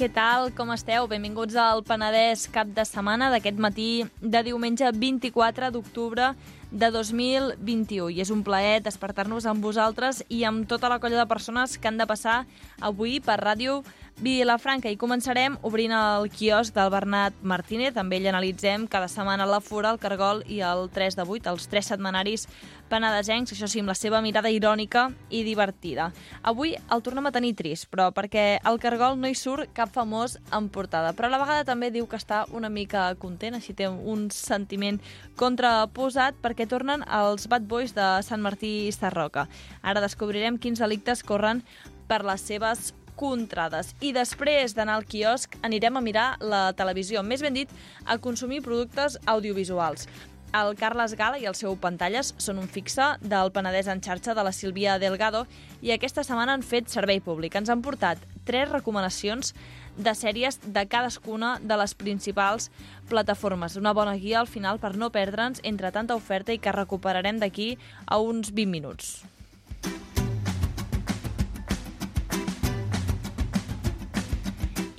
què tal? Com esteu? Benvinguts al Penedès cap de setmana d'aquest matí de diumenge 24 d'octubre de 2021. I és un plaer despertar-nos amb vosaltres i amb tota la colla de persones que han de passar avui per Ràdio Vilafranca. I començarem obrint el quiosc del Bernat Martínez. Amb ell analitzem cada setmana la Fura, el Cargol i el 3 de 8, els tres setmanaris penedesencs, això sí, amb la seva mirada irònica i divertida. Avui el tornem a tenir trist, però perquè el Cargol no hi surt cap famós en portada. Però a la vegada també diu que està una mica content, així té un sentiment contraposat perquè tornen els Bad Boys de Sant Martí i Sarroca. Ara descobrirem quins delictes corren per les seves contrades. I després d'anar al quiosc anirem a mirar la televisió, més ben dit, a consumir productes audiovisuals. El Carles Gala i el seu Pantalles són un fixe del Penedès en xarxa de la Sílvia Delgado i aquesta setmana han fet servei públic. Ens han portat tres recomanacions de sèries de cadascuna de les principals plataformes. Una bona guia al final per no perdre'ns entre tanta oferta i que recuperarem d'aquí a uns 20 minuts.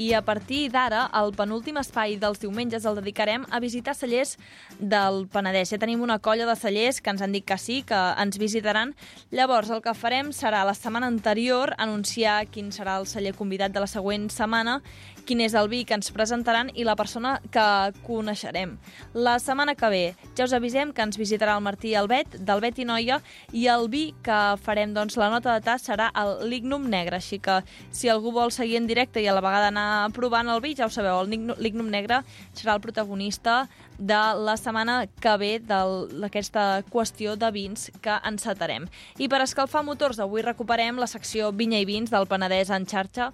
I a partir d'ara, el penúltim espai dels diumenges el dedicarem a visitar cellers del Penedès. Ja tenim una colla de cellers que ens han dit que sí, que ens visitaran. Llavors, el que farem serà la setmana anterior anunciar quin serà el celler convidat de la següent setmana, quin és el vi que ens presentaran i la persona que coneixerem. La setmana que ve ja us avisem que ens visitarà el Martí Albet, del Bet i Noia, i el vi que farem, doncs, la nota de tas serà el Lignum Negre, així que si algú vol seguir en directe i a la vegada anar provant el vi, ja ho sabeu, el Lignum Negre serà el protagonista de la setmana que ve d'aquesta qüestió de vins que encetarem. I per escalfar motors, avui recuperem la secció Vinya i Vins del Penedès en xarxa,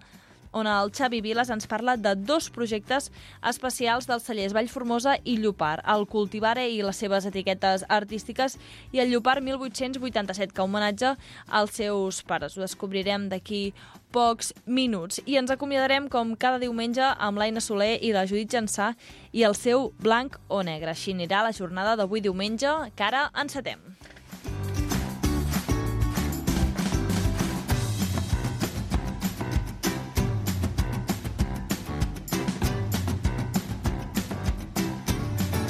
on el Xavi Viles ens parla de dos projectes especials dels cellers Vallformosa i Llopar, el Cultivare i les seves etiquetes artístiques i el Llopar 1887, que homenatge als seus pares. Ho descobrirem d'aquí pocs minuts. I ens acomiadarem com cada diumenge amb l'Aina Soler i la Judit Jansà i el seu blanc o negre. Així anirà la jornada d'avui diumenge, que ara encetem.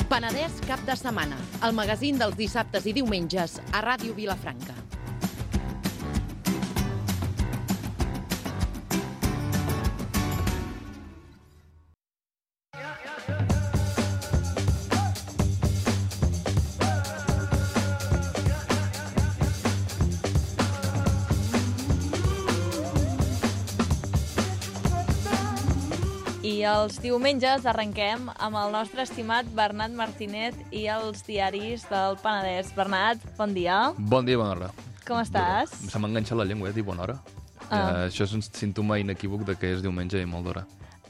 Penedès cap de setmana, el magazín dels dissabtes i diumenges a Ràdio Vilafranca. Els diumenges arrenquem amb el nostre estimat Bernat Martínez i els diaris del Penedès. Bernat, bon dia. Bon dia, bona hora. Com estàs? Se m'ha enganxat la llengua, eh, dir bona hora. Ah. Eh, això és un símptoma inequívoc de que és diumenge i molt d'hora.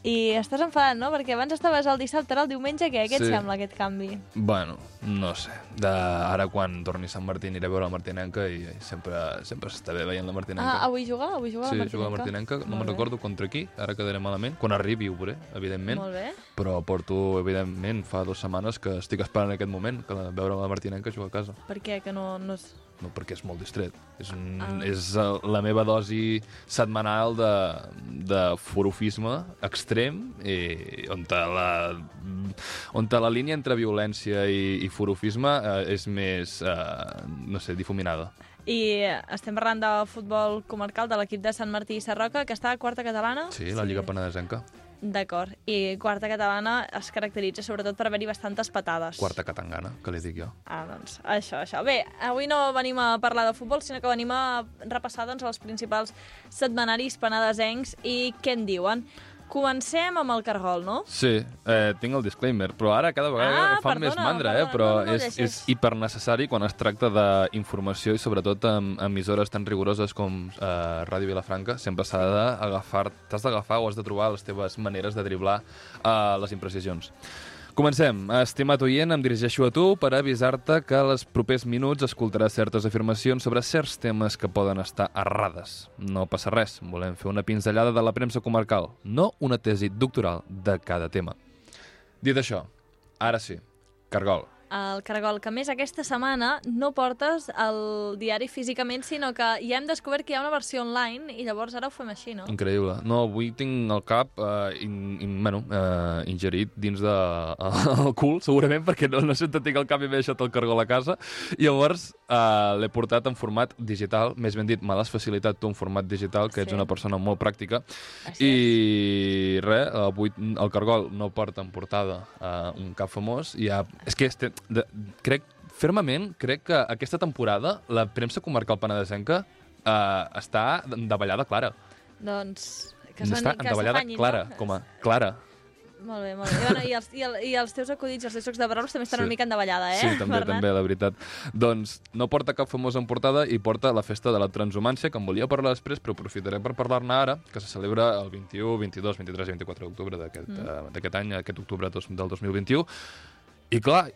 I estàs enfadat, no? Perquè abans estaves el dissabte, ara el diumenge, què? Què sí. et sembla aquest canvi? Bueno, no sé. De, ara quan torni Sant Martí aniré a veure la Martinenca i sempre sempre s'està bé veient la Martinenca. Ah, avui juga? Avui juga sí, la Martinenca? Sí, juga la Martinenca. No me'n recordo contra qui, ara quedaré malament. Quan arribi ho veuré, evidentment. Molt bé. Però porto, evidentment, fa dues setmanes que estic esperant aquest moment, que la, veure la Martinenca jugar a casa. Per què? Que no... no... No, perquè és molt distret. És, un, ah. és la meva dosi setmanal de, de forofisme extrem i on la, on la línia entre violència i, i forofisme eh, és més, eh, no sé, difuminada. I estem parlant de futbol comarcal de l'equip de Sant Martí i Sarroca, que està a quarta catalana. Sí, la Lliga sí. Penedesenca. D'acord. I quarta catalana es caracteritza sobretot per haver-hi bastantes patades. Quarta catangana, que li dic jo. Ah, doncs, això, això. Bé, avui no venim a parlar de futbol, sinó que venim a repassar doncs, els principals setmanaris penedesencs i què en diuen. Comencem amb el cargol, no? Sí, eh, tinc el disclaimer, però ara cada vegada ah, fa perdona, més mandra, perdona, eh? però no, no, és, és hipernecessari quan es tracta d'informació i sobretot amb emissores tan rigoroses com eh, Ràdio Vilafranca, sempre s'ha d'agafar, t'has d'agafar o has de trobar les teves maneres de driblar eh, les imprecisions. Comencem. Estimat oient, em dirigeixo a tu per avisar-te que als propers minuts escoltaràs certes afirmacions sobre certs temes que poden estar errades. No passa res, volem fer una pinzellada de la premsa comarcal, no una tesi doctoral de cada tema. Dit això, ara sí, Cargol, el Cargol, que més aquesta setmana no portes el diari físicament, sinó que ja hem descobert que hi ha una versió online i llavors ara ho fem així, no? Increïble. No, avui tinc el cap eh, in, in, bueno, eh, ingerit dins de, el cul, segurament, perquè no, no sé on tinc el cap i m'he deixat el cargol a casa. I llavors eh, l'he portat en format digital, més ben dit, me l'has facilitat tu en format digital, que Sí. ets una persona molt pràctica. Així I res, avui el cargol no porta en portada uh, un cap famós. I ja, és que este, de, crec, fermament, crec que aquesta temporada la premsa comarcal penedesenca uh, està davallada clara. Doncs que està que clara, no? com a clara. Molt bé, molt bé. I, bueno, i, els, i, el, I els teus acudits, els teus jocs de paraules també estan Sí. una mica en davallada, eh, Sí, també, Bernat? també, la veritat. Doncs no porta cap famós en portada i porta la festa de la transhumància, que en volia parlar després, però aprofitarem per parlar-ne ara, que se celebra el 21, 22, 23 i 24 d'octubre d'aquest Mm. d'aquest any, aquest octubre dos, del 2021. I clar,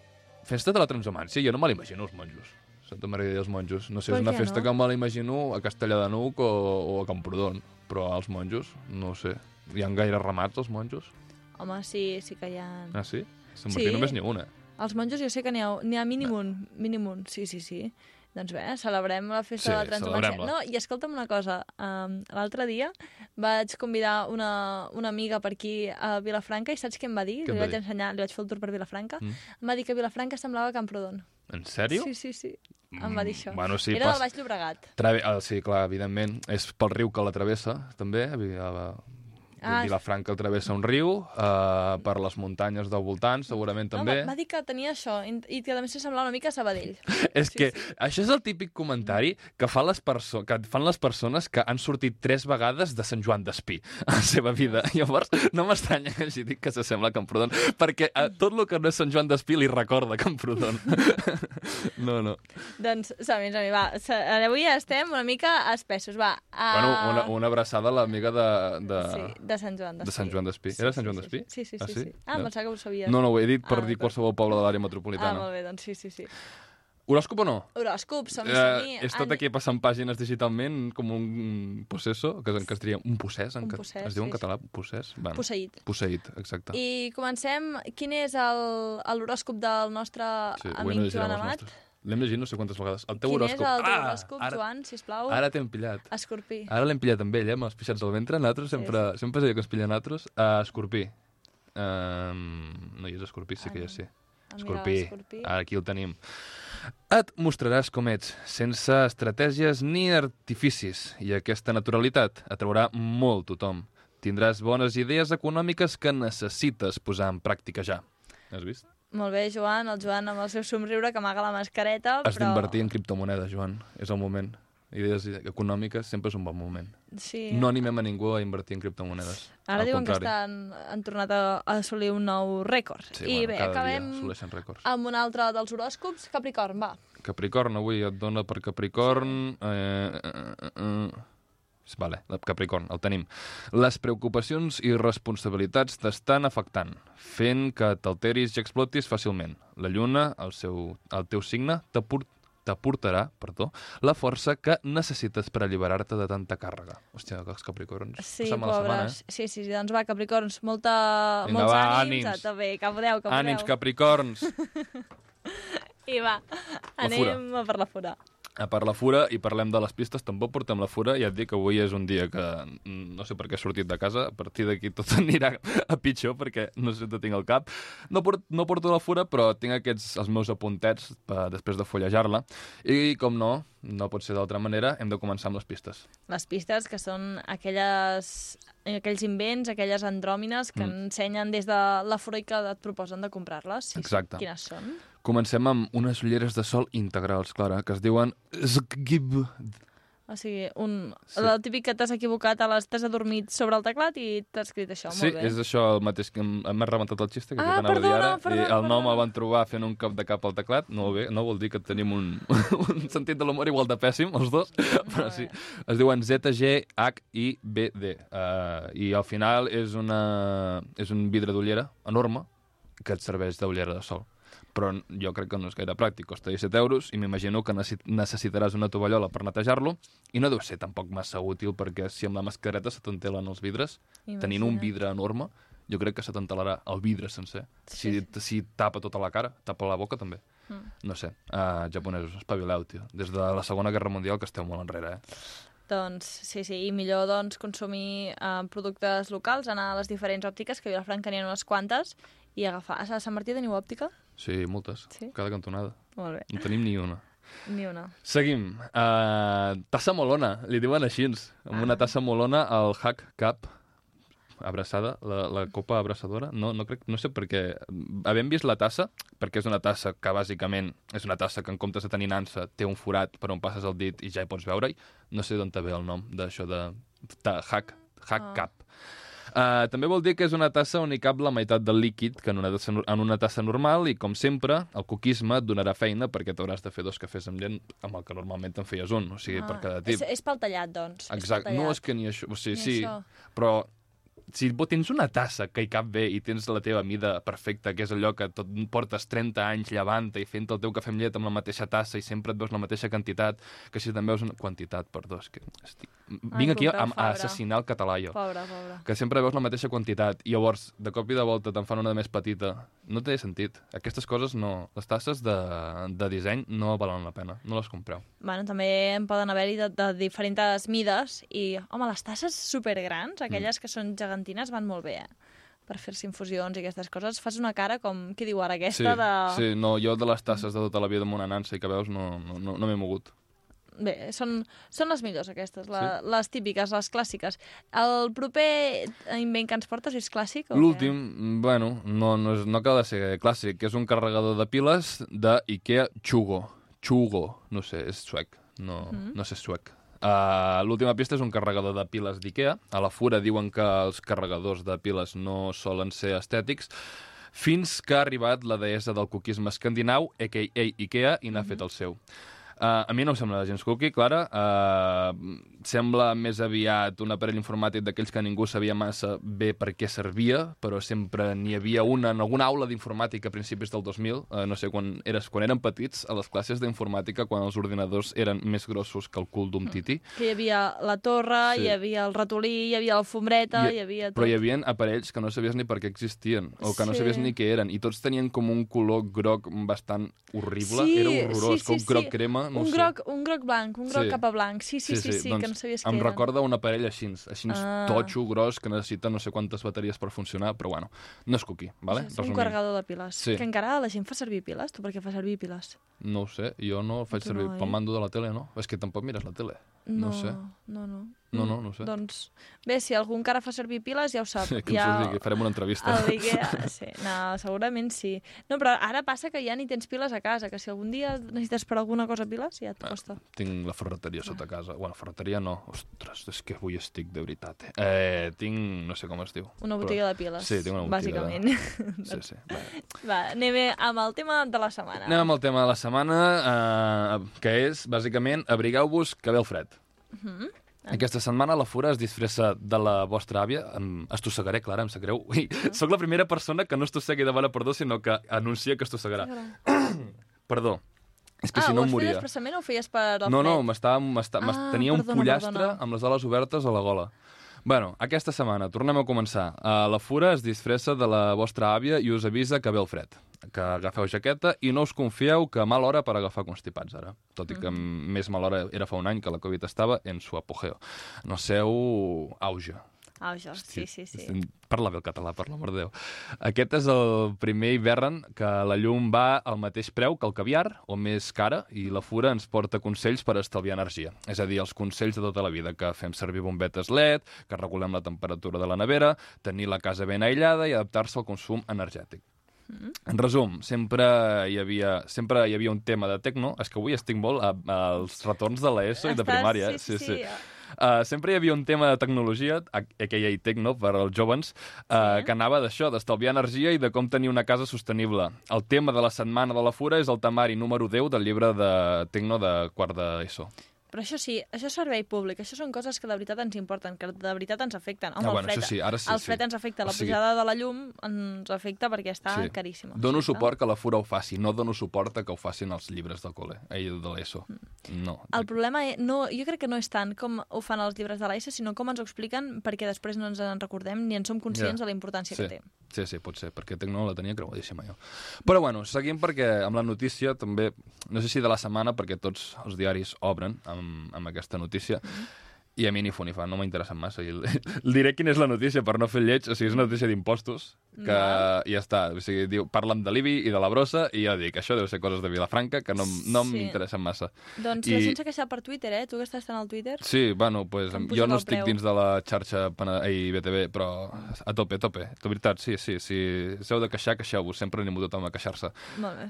festa de la transhumància, jo no me l'imagino els monjos. Santa Maria dels Monjos. No sé, és una festa no? que me l'imagino a Castellà de Nuc o, o a Camprodon, però els monjos, no sé. Hi ha gaire ramats, els monjos? Home, sí, sí que hi ha... Ah, sí? A Sant Sí. Martí només n'hi ha una. Els monjos jo sé que n'hi ha, ha mínim un, mínim un, sí, sí, sí. Doncs bé, celebrem la festa Sí, de la transhumància. No, i escolta'm una cosa, um, l'altre dia vaig convidar una, una amiga per aquí a Vilafranca i saps què em va dir? Què li va vaig dir? ensenyar, li vaig fer el tour per Vilafranca. Mm. Em va dir que Vilafranca semblava Camprodon. En sèrio? Sí, sí, sí. Em va dir això. Mm, Bueno, sí, Era pas- del Baix Llobregat. Trave... Ah, sí, clar, evidentment. És pel riu que la travessa, també. A- Ah, Vilafranca travessa un riu, uh, per les muntanyes del voltant, segurament també. No, va, va dir que tenia això i, que a més semblava una mica a Sabadell. és sí, que sí. això és el típic comentari que, fa les perso que fan les persones que han sortit tres vegades de Sant Joan d'Espí a la seva vida. Llavors, no m'estranya que hagi dit que s'assembla a Camprodon, perquè a tot el que no és Sant Joan d'Espí li recorda Camprodon. no, no. Doncs, som-hi, som-hi, va. Se- Avui estem una mica espessos, va. Uh, Bueno, una, una abraçada a l'amiga de, de, Sí, de Sant Joan d'Espí. de Sant Joan d'Espí. Era Sant Joan d'Espí? Sí, sí, sí. Ah, sí, sí? sí. Ah, No. em pensava que ho sabies. No, no, ho he dit per Ah, dir qualsevol poble de l'àrea Ah, metropolitana. molt bé, doncs sí, sí, sí. Horòscop o no? Horòscop, som-hi, Eh, som-hi. he estat Any- aquí passant pàgines digitalment com un possesso, que en castellà un possès, en Un possès, es diu en sí, català possès? Bueno, Posseït. Posseït, exacte. I comencem. Quin és l'horòscop del nostre Sí, amic Joan Amat? nostres. L'hem llegit no sé quantes vegades. El teu Quin és horòscop. el teu ah, horòscop, ara, Joan, sisplau? Ara t'hem pillat. Escorpí. Ara l'hem pillat amb ell, eh, amb els pixats del ventre. Nosaltres Sí, sempre, sempre és allò que ens pillen nosaltres. Uh, escorpí. Um, no hi és escorpí, sí que és, sí. Ah, mira, Escorpí. Escorpí. Aquí el tenim. Et mostraràs com ets, sense estratègies ni artificis, i aquesta naturalitat atraurà molt tothom. Tindràs bones idees econòmiques que necessites posar en pràctica ja. Has vist? Molt bé, Joan, el Joan amb el seu somriure que amaga la mascareta, Has però... d'invertir en criptomonedes, Joan. És el moment. Idees econòmiques sempre és un bon moment. Sí. No animem a ningú a invertir en criptomonedes. Ara Al diuen que contrari. estan, han tornat a, a assolir un nou rècord. Sí, I bueno, bé, acabem amb un altre dels horòscops, Capricorn, va. Capricorn, avui et dona per Capricorn... Eh, eh, eh, eh. Vale, el Capricorn, el tenim. Les preocupacions i responsabilitats t'estan afectant, fent que t'alteris i explotis fàcilment. La lluna, el, seu, el teu signe, t'apor- t'aportarà perdó, la força que necessites per alliberar-te de tanta càrrega. Hòstia, que els Capricorns... Sí, mala setmana, pobres. Sí, sí, doncs va, Capricorns, molta, Vinga, molts va, ànims. ànims. A bé, que podeu, que eh? podeu. Ànims, Capricorns! I va, anem a per la fura. A part la fura, i parlem de les pistes, tampoc portem la fura, ja et dic que avui és un dia que mm, no sé per què he sortit de casa, a partir d'aquí tot anirà a pitjor, perquè no sé on tinc el cap. No, port, no porto la fura, però tinc aquests, els meus apuntets per, després de fullejar-la, i com no, no pot ser d'altra manera, hem de començar amb les pistes. Les pistes, que són aquelles, aquells invents, aquelles andròmines que Mm. ensenyen des de la i que et proposen de comprar-les. Sí, Exacte. Quines són? Comencem amb unes ulleres de sol integrals, Clara, que es diuen Zgib. O sigui, un, Sí. sí. el típic que t'has equivocat, t'has adormit sobre el teclat i t'ha escrit això. Sí, Molt bé. és això el mateix que em- m'ha rebentat el xiste, que Ah, és el que anava a dir ara. perdona, I el nom perdona. el van trobar fent un cop de cap al teclat. No, bé, no vol dir que tenim un, un sentit de l'humor igual de pèssim, els dos, però sí. Es diuen Z, G, H, I, B, D. Uh, I al final és, una, és un vidre d'ullera enorme que et serveix d'ullera de sol però jo crec que no és gaire pràctic, costa 17 euros i m'imagino que necessit- necessitaràs una tovallola per netejar-lo i no deu ser tampoc massa útil perquè si amb la mascareta se t'entelen els vidres tenint un vidre enorme, jo crec que se t'entalarà el vidre sencer. Si, si tapa tota la cara, tapa la boca també. Mm. No sé, uh, japonesos, espavileu, tio. Des de la Segona Guerra Mundial que esteu molt enrere, eh? Doncs sí, sí, i millor doncs, consumir eh, productes locals, anar a les diferents òptiques, que a Vilafranca n'hi ha unes quantes, i agafar... A Sant Martí teniu òptica? Sí, moltes. Sí? Cada cantonada. Molt bé, No tenim ni una. ni una. Seguim. Uh, tassa molona, li diuen així. Amb una tassa molona al Hack Cup abraçada, la, la copa abraçadora. No, no, crec, no sé per què. Havent vist la tassa, perquè és una tassa que bàsicament és una tassa que en comptes de tenir nansa té un forat per on passes el dit i ja hi pots veure-hi, no sé d'on ve el nom d'això de, de Hack, hack Ah. Cup. Uh, també vol dir que és una tassa on hi cap la meitat del líquid que en una, tassa, en una tassa normal i, com sempre, el coquisme et donarà feina perquè t'hauràs de fer dos cafès amb llet amb el que normalment te'n feies un, o sigui, per cada Ah, és, tip. és pel tallat, doncs. és pel Exacte, no tallat. és que ni això... O sigui, Ni sí, això. però si tens una tassa que hi cap bé i tens la teva mida perfecta, que és allò que tot portes 30 anys llevant i fent el teu cafè amb llet amb la mateixa tassa i sempre et veus la mateixa quantitat, que si te'n veus una quantitat, perdó, és que estic... vinc aquí a, a assassinar el català jo Pobre, pobre. que sempre veus la mateixa quantitat i llavors de cop i de volta te'n fan una de més petita no té sentit. Aquestes coses no... Les tasses de, de disseny no valen la pena. No les compreu. Bueno, també en poden haver-hi de, de diferents mides i, home, les tasses supergrans, aquelles Mm. que són gegantines, van molt bé, eh? Per fer-se infusions i aquestes coses. Fas una cara com, què diu ara, Sí, aquesta de... sí, no, jo de les tasses de tota la vida amb una nansa i que veus no, no, no, no m'he mogut. Bé, són, són les millors aquestes, la, les típiques, les clàssiques. El proper invent que ens portes és clàssic? L'últim, bueno, no, no, és, no acaba de ser clàssic, que és un carregador de piles de Ikea Chugo. Chugo, no sé, és suec. No, Mhm. no sé suec. Uh, L'última pista és un carregador de piles d'Ikea. A la fura diuen que els carregadors de piles no solen ser estètics, fins que ha arribat la deessa del coquisme escandinau, a.k.a. Ikea, i n'ha fet el seu. Uh, a mi no em sembla gens cookie, Clara. Uh, sembla més aviat un aparell informàtic d'aquells que ningú sabia massa bé per què servia, però sempre n'hi havia una en alguna aula d'informàtica a principis del 2000, uh, no sé, quan, eres, quan eren petits, a les classes d'informàtica, quan els ordinadors eren més grossos que el cul d'un titi, Que hi havia la torre, Sí. hi havia el ratolí, hi havia l'alfombreta, I- hi havia tot. però hi havia aparells que no sabies ni per què existien, o que no Sí. sabies ni què eren, i tots tenien com un color groc bastant horrible, Sí, era horrorós, sí, com sí, un groc sí. crema, no un groc, un groc blanc, un groc Sí. cap a blanc. Sí, sí, sí, sí, doncs que no sabies què em recorda un aparell així, així Ah. totxo, gros, que necessita no sé quantes bateries per funcionar, però bueno, no és cookie, vale? És un carregador de piles. Sí. Que encara la gent fa servir piles. Tu per què fas servir piles? No ho sé, jo no el faig Tu servir no, pel eh? mando de la tele, no? És que tampoc mires la tele. No ho sé. No, no. No, no, no ho sé. Doncs, bé, si algú encara fa servir piles, ja ho sap. Sí, que ja... ho digui, farem una entrevista. A l'IKEA, sí. No, segurament sí. No, però ara passa que ja ni tens piles a casa, que si algun dia necessites per alguna cosa piles, ja et costa. Tinc la ferreteria sota casa. Bueno, ferreteria no. Ostres, és que avui estic de veritat. Eh, eh tinc... no sé com es diu. Una botiga de piles, Sí, tinc una botiga de- bàsicament. Sí, sí. Bé. Va, anem amb el tema de la setmana. Anem amb el tema de la setmana, eh, que és, bàsicament, abrigueu-vos que ve el fred. Mhm. Aquesta setmana la Fura es disfressa de la vostra àvia. Em estossegaré, Clara, em sap greu. Ui, soc la primera persona que no estossegui de bona perdó, sinó que anuncia que estossegarà. Perdó. És que ah, si no ho em has fet moria. expressament o ho feies per No, no, m'estava, Ah, tenia un perdona, pollastre perdona. amb les ales obertes a la gola. Bueno, aquesta setmana, tornem a començar. Uh, la Fura es disfressa de la vostra àvia i us avisa que ve el fred. Que agafeu jaqueta i no us confieu que mal hora per agafar constipats ara. Tot i que Mm. més mal hora era fa un any que la Covid estava en su apogeo. No seu auge. Ah, això, sí, sí, sí. Parla bé el català, per l'amor de Déu. Aquest és el primer hivern que la llum va al mateix preu que el caviar, o més cara, i la Fura ens porta consells per estalviar energia. És a dir, els consells de tota la vida, que fem servir bombetes LED, que regulem la temperatura de la nevera, tenir la casa ben aïllada i adaptar-se al consum energètic. En resum, sempre hi havia, sempre hi havia un tema de tecno. És que avui estic molt a- als retorns de l'ESO i de primària. eh? sí, sí, sí. Uh, sempre hi havia un tema de tecnologia, a- a.k.a. tecno, per als jovens, uh, Sí. que anava d'això, d'estalviar energia i de com tenir una casa sostenible. El tema de la setmana de la fura és el temari número 10 del llibre de tecno de quart d'ESO. Però això sí, això és servei públic, això són coses que de veritat ens importen, que de veritat ens afecten. Home, Ah, el bueno, fred, això sí, ara sí, el sí. fred ens afecta, la O sigui- pujada de la llum ens afecta perquè està caríssima. Dono Sí, suport que la FURA ho faci, no dono suport a que ho facin els llibres del col·le, eh, de l'ESO. No. El problema és, no, jo crec que no és tant com ho fan els llibres de l'ESO, sinó com ens ho expliquen perquè després no ens en recordem ni en som conscients Ja. de la importància sí. que té. Sí, sí, pot ser, perquè Tecno la tenia creuadíssima jo. Però bueno, seguim perquè amb la notícia també, no sé si de la setmana, perquè tots els diaris obren amb, amb aquesta notícia, i a mi ni fu ni fa, no m'interessa massa. I el, el diré quina és la notícia per no fer lleig, o sigui, és una notícia d'impostos, que Val. ja està, o sigui, diu, parlen de l'IBI i de la brossa, i jo dic, això deu ser coses de Vilafranca que no, no Sí. m'interessen massa. Doncs I- la gent s'ha queixat per Twitter, eh? Tu que estàs tant al Twitter. Sí, bueno, pues, jo no estic preu. dins de la xarxa ai, BTV, però a tope, a tope. De veritat, sí, sí, sí. Si heu de queixar, queixeu-vos. Sempre animo tothom a queixar-se.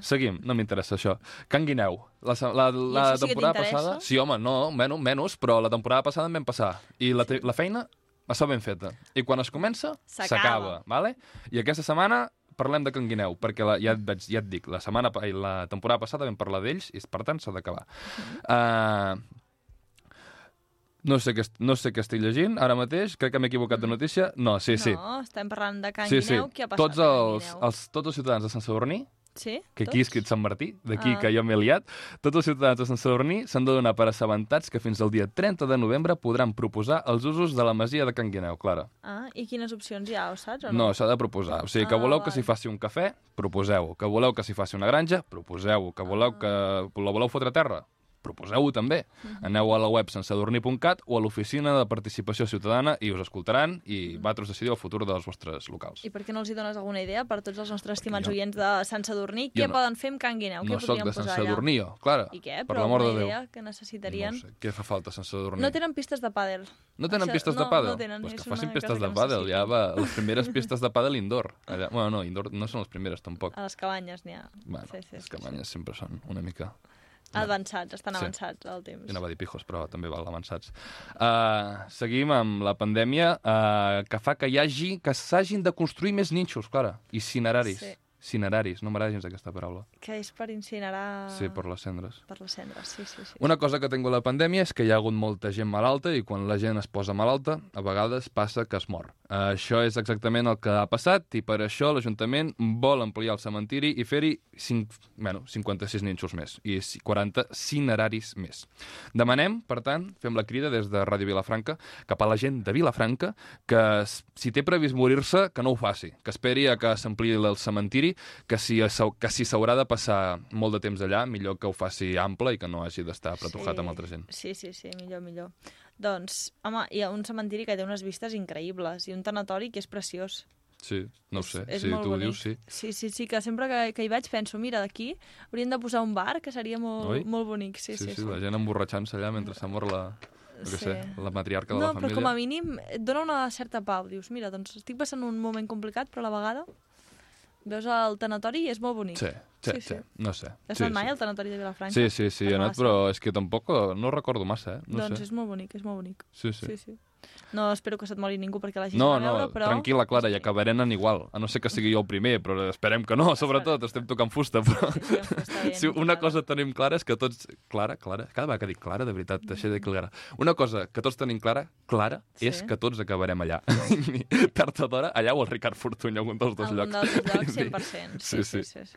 Seguim, no m'interessa això. Can Guineu. La, la, la sí temporada t'interessa? passada... Sí, home, no, menys, menys, però la temporada passada em vam passar. I la, te- la feina està ben feta. I quan es comença, S'acaba. Vale? I aquesta setmana parlem de Can Guineu, perquè la, ja, et vaig, ja et dic, la, setmana, la temporada passada vam parlar d'ells i, per tant, s'ha d'acabar. Uh, no sé, què, no sé què estic llegint ara mateix, crec que m'he equivocat de notícia. No, sí, sí. No, estem parlant de Can sí, sí. Guineu. Què ha passat Tots els, els, tots els ciutadans de Sant Sadurní Sí? que aquí he escrit Sant Martí, d'aquí Ah. que jo m'he liat, tots els ciutadans de Sant Sadurní s'han de donar per assabentats que fins al dia 30 de novembre podran proposar els usos de la masia de Can Guineu, Clara. Ah, i quines opcions hi ha, ho saps o no? No, s'ha de proposar. O sigui, que Ah, voleu que val. s'hi faci un cafè, proposeu-ho. Que voleu que s'hi faci una granja, proposeu-ho. Que voleu que la voleu fotre a terra, proposeu-ho també. Mhm. Aneu a la web sensadorní.cat o a l'oficina de participació ciutadana i us escoltaran i vosaltres decidiu el futur dels vostres locals. I per què no els hi dones alguna idea per tots els nostres estimats Jo- oients de Sant Sadurní? Què no- poden fer amb Can Guineu? No què sóc de Sant? Sadurní, jo, Clara. I què? Per Però l'amor de Déu. idea que necessitarien. No sé, què fa falta a Sant Sadurní? No tenen pistes de pàdel. No tenen Això- pistes no, de pàdel? No tenen, pues que facin pistes de pàdel, ja va. Les primeres pistes de pàdel indoor. Allà, bueno, no, indoor no són les primeres, tampoc. A les cabanyes n'hi ha. Bueno, sí, sí, les sí, cabanyes sempre són una mica... Avançats, estan Sí. avançats al temps. Jo anava a dir pijos, però també val avançats. Uh, seguim amb la pandèmia uh, que fa que hi hagi que s'hagin de construir més nínxols, Clara, i cineraris. Sí. Cineraris, no m'agrada gens aquesta paraula. Que és per incinerar... Sí, per les cendres. Per les cendres, sí, sí, sí. Una cosa que tinc amb la pandèmia és que hi ha hagut molta gent malalta i quan la gent es posa malalta, a vegades passa que es mor. Uh, això és exactament el que ha passat i per això l'Ajuntament vol ampliar el cementiri i fer-hi bueno, 56 nínxols més i 40 cineraris més. Demanem, per tant, fem la crida des de Ràdio Vilafranca cap a la gent de Vilafranca que si té previst morir-se, que no ho faci, que esperi a que s'ampliï el cementiri, que si, que si s'haurà de passar molt de temps allà, millor que ho faci ample i que no hagi d'estar apretujat amb altra gent. Sí, sí, sí, millor, millor. Doncs, home, hi ha un cementiri que té unes vistes increïbles i un tanatori que és preciós. Sí, no ho sé, és si molt tu ho dius, sí. Sí, sí, sí, que sempre que, que hi vaig penso, mira, d'aquí hauríem de posar un bar, que seria molt, Oi? molt bonic. Sí, Sí, sí, sí, la gent emborratxant-se allà mentre s'ha mort la, què Sí. sé, la matriarca de no, la família. però com a mínim et dona una certa pau. Dius, mira, doncs estic passant un moment complicat, però a la vegada veus el tanatori i és molt bonic. Sí, sí, Sí, sí, sí. no sé. Has sí, anat mai sí. al tanatori de Vilafranca? Sí, sí, sí, he anat, però és que tampoc no recordo massa, eh? No doncs sé. és molt bonic, és molt bonic. Sí, sí. Sí, sí. No espero que se't mori ningú perquè l'hagis No, d'anar a no, veure, però... tranquil·la, Clara, i acabarem en igual. A no ser que sigui jo el primer, però esperem que no, sobretot, estem tocant fusta. Però... Sí, sí, ben Si una cosa tenim clara és que tots... Clara, Clara, cada vegada que dic Clara, de veritat, deixa de clara. Una cosa que tots tenim clara, clara, Sí. és que tots acabarem allà. Tard o d'hora, allà o el Ricard Fortuny, algun dels dos Algun llocs. dels dos llocs, 100%. Sí, sí, sí. sí, sí.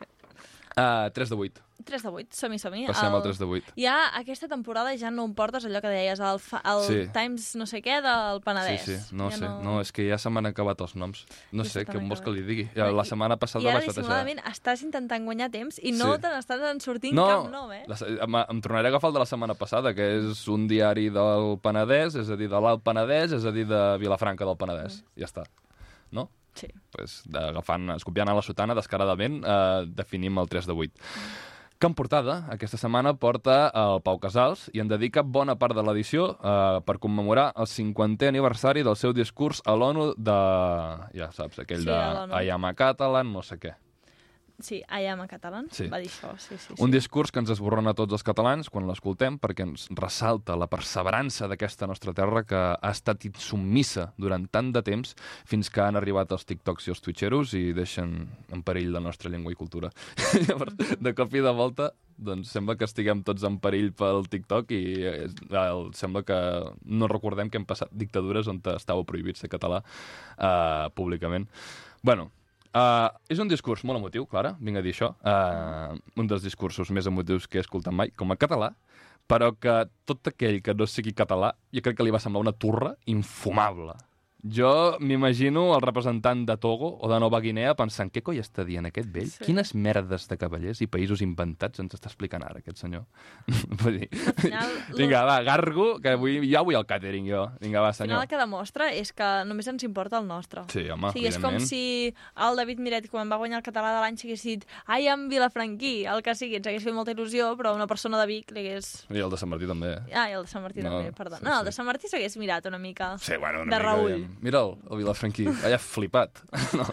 Uh, 3 de 8. 3 de 8, som-hi, som-hi. Passem al 3 de 8. Ja aquesta temporada ja no em portes allò que deies, el, fa, el Sí. Times no sé què del Penedès. Sí, sí, no ja sé, no... és que ja se m'han acabat els noms. No Ja sé, què vols que li digui? Ja, la setmana passada I ara vaig batejar. dissimuladament estàs intentant guanyar temps i no Sí. te n'estàs en sortint No, cap nom, eh? la, em, em tornaré a agafar el de la setmana passada, que és un diari del Penedès, és a dir, de l'Alt Penedès, és a dir, de Vilafranca del Penedès. Mm. Ja està. No? Sí. Pues, agafant, escopiant a la sotana descaradament, eh, definim el 3 de 8. Que en portada, aquesta setmana, porta el Pau Casals i en dedica bona part de l'edició eh, per commemorar el 50è aniversari del seu discurs a l'ONU de... ja saps, aquell Sí, de. I am a Catalan, no sé què. Sí, I am a catalan, Sí. va dir això, sí, sí. sí. Un discurs que ens esborrona a tots els catalans quan l'escoltem perquè ens ressalta la perseverança d'aquesta nostra terra que ha estat insubmissa durant tant de temps fins que han arribat els tiktoks i els twitcheros i deixen en perill la nostra llengua i cultura. Llavors, de cop i de volta, doncs sembla que estiguem tots en perill pel TikTok i eh, el, sembla que no recordem que hem passat dictadures on estava prohibit ser català eh, públicament. Bueno, Uh, és un discurs molt emotiu, Clara, vinc a dir això. Uh, un dels discursos més emotius que he escoltat mai, com a català, però que tot aquell que no sigui català, jo crec que li va semblar una turra infumable. Jo m'imagino el representant de Togo o de Nova Guinea pensant què coi està dient aquest vell? Sí. Quines merdes de cavallers i països inventats ens està explicant ara aquest senyor? Vull dir... final, Vinga, va, gargo, que vull, ja vull el càtering, jo. Vinga, va, Al final senyor. el que demostra és que només ens importa el nostre. Sí, home, o sigui, és com si el David Miret, quan va guanyar el català de l'any, s'hagués dit I am Vilafranquí, el que sigui, ens hagués fet molta il·lusió, però una persona de Vic li hagués... I el de Sant Martí també. Ah, i el de Sant Martí No, també, perdó. sí, no, el de Sant Martí s'hagués mirat una mica Sí, bueno, una de mica, Raül. diguem. Mira'l, el Vilafranquí, allà flipat. no.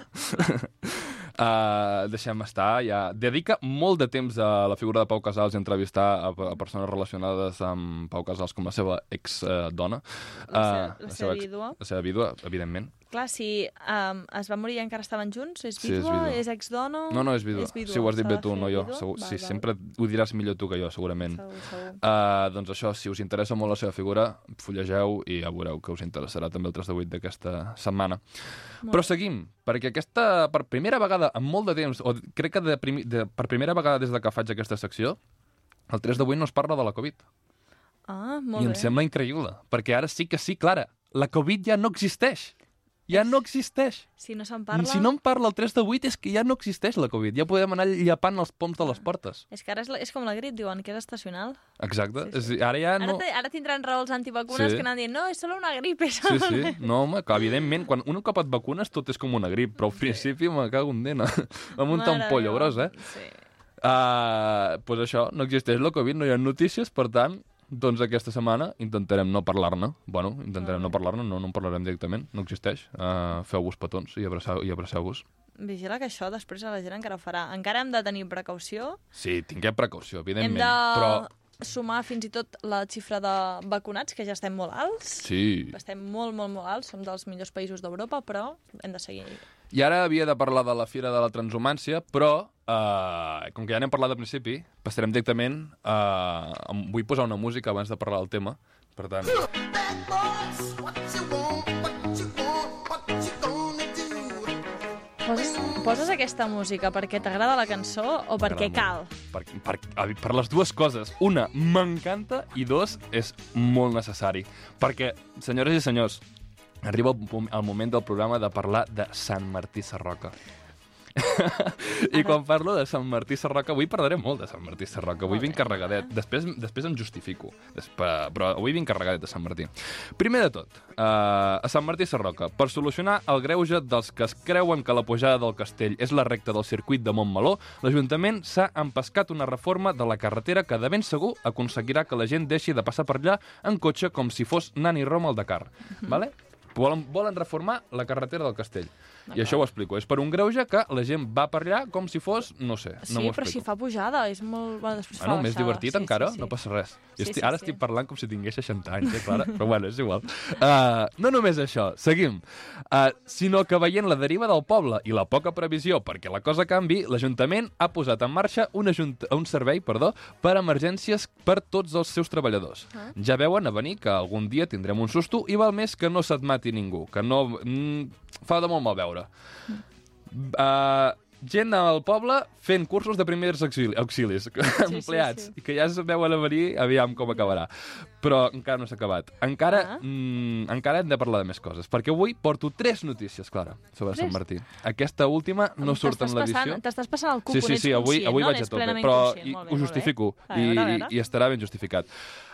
Uh, deixem estar, ja. Dedica molt de temps a la figura de Pau Casals i entrevistar a, a persones relacionades amb Pau Casals com la seva ex-dona. La seva- la seva vídua. La seva vídua, evidentment. Clar, si um, es va morir i encara estaven junts, és Sí, és vídua, vídua. és exdona... No, no, és vídua. És vídua. Sí, ho has dit bé tu, no jo. vídua? Segur, Val, sí, val. sempre ho diràs millor tu que jo, segurament. Segur, segur. Uh, doncs això, si us interessa molt la seva figura, fullegeu i ja veureu que us interessarà també el 3 de 8 d'aquesta setmana. Però seguim, perquè aquesta, per primera vegada en molt de temps, o crec que de primi, de, per primera vegada des de que faig aquesta secció, el 3 de 8 no es parla de la Covid. Ah, I molt em bé. sembla increïble, perquè ara sí que sí, Clara, la Covid ja no existeix. Ja no existeix. Si no se'n parla... Si no en parla el 3 de 8 és que ja no existeix la Covid. Ja podem anar llapant els poms de les portes. És que ara és, la, és com la grip, diuen que és estacional. Exacte. Sí, sí. És, ara ja Ara, no... te, ara tindran raó els antivacunes Sí. que anan dient no, és solo una grip, és Sí, sí. No, home, que evidentment, quan un cop et vacunes tot és com una grip, però al principi me cago en dena. Em munta un pollo gros, eh? Sí. Uh, pues això, no existeix la Covid, no hi ha notícies, per tant, doncs aquesta setmana intentarem no parlar-ne. Bueno, intentarem no parlar-ne, no, no en parlarem directament, no existeix. Uh, Feu-vos petons i abraçau- i abraceu-vos. Vigila que això després la gent encara ho farà. Encara hem de tenir precaució. Sí, tinguem precaució, Hem evidentment, de però... sumar fins i tot la xifra de vacunats, que ja estem molt alts. Sí. Estem molt, molt, molt alts. Som dels millors països d'Europa, però hem de seguir. I ara havia de parlar de la Fira de la Transhumància, però, eh, com que ja n'hem parlat al principi, passarem directament a... em vull posar una música abans de parlar del tema, per tant... Poses, poses aquesta música perquè t'agrada la cançó o perquè cal? Per, per, per les dues coses. Una, m'encanta, i dos, és molt necessari. Perquè, senyores i senyors, arriba el, mom- el moment del programa de parlar de Sant Martí Sarroca. I quan parlo de Sant Martí Sarroca, avui parlaré molt de Sant Martí Sarroca. Avui vinc carregadet. Després, després em justifico. Però avui vinc carregadet de Sant Martí. Primer de tot, uh, a Sant Martí Sarroca, per solucionar el greuge dels que es creuen que la pujada del castell és la recta del circuit de Montmeló, l'Ajuntament s'ha empescat una reforma de la carretera que de ben segur aconseguirà que la gent deixi de passar per allà en cotxe com si fos Nani Roma al Dakar. Vale? Volen, volen reformar la carretera del castell. I això ho explico. És per un greuge que la gent va per allà com si fos, no sé, Sí, no m'ho però si explico. fa pujada, és molt... Bueno, després fa Bueno, més baixada. divertit sí, encara, sí, sí. no passa res. Sí, Sí, estic, sí, ara sí. estic parlant com si tingués 60 anys, eh, Clara? Però bueno, és igual. Uh, no només això, seguim. Uh, sinó que veient la deriva del poble i la poca previsió perquè la cosa canvi, l'Ajuntament ha posat en marxa un, ajunt un servei perdó, per emergències per tots els seus treballadors. Ah. Ja veuen a venir que algun dia tindrem un susto i val més que no se't mati ningú, que no... Mm, fa de molt mal veure. Uh, gent al poble fent cursos de primers auxili auxilis, sí, empleats, sí. i que ja es veuen a venir, aviam com acabarà. Però encara no s'ha acabat. Encara, Ah. mm, encara hem de parlar de més coses, perquè avui porto tres notícies, Clara, sobre Tres? Sant Martí. Aquesta última no surt en l'edició. T'estàs passant el cup, Sí, sí, sí, avui, avui no? vaig a tope, però i, bé, ho justifico A i, veure, a i, veure. i estarà ben justificat.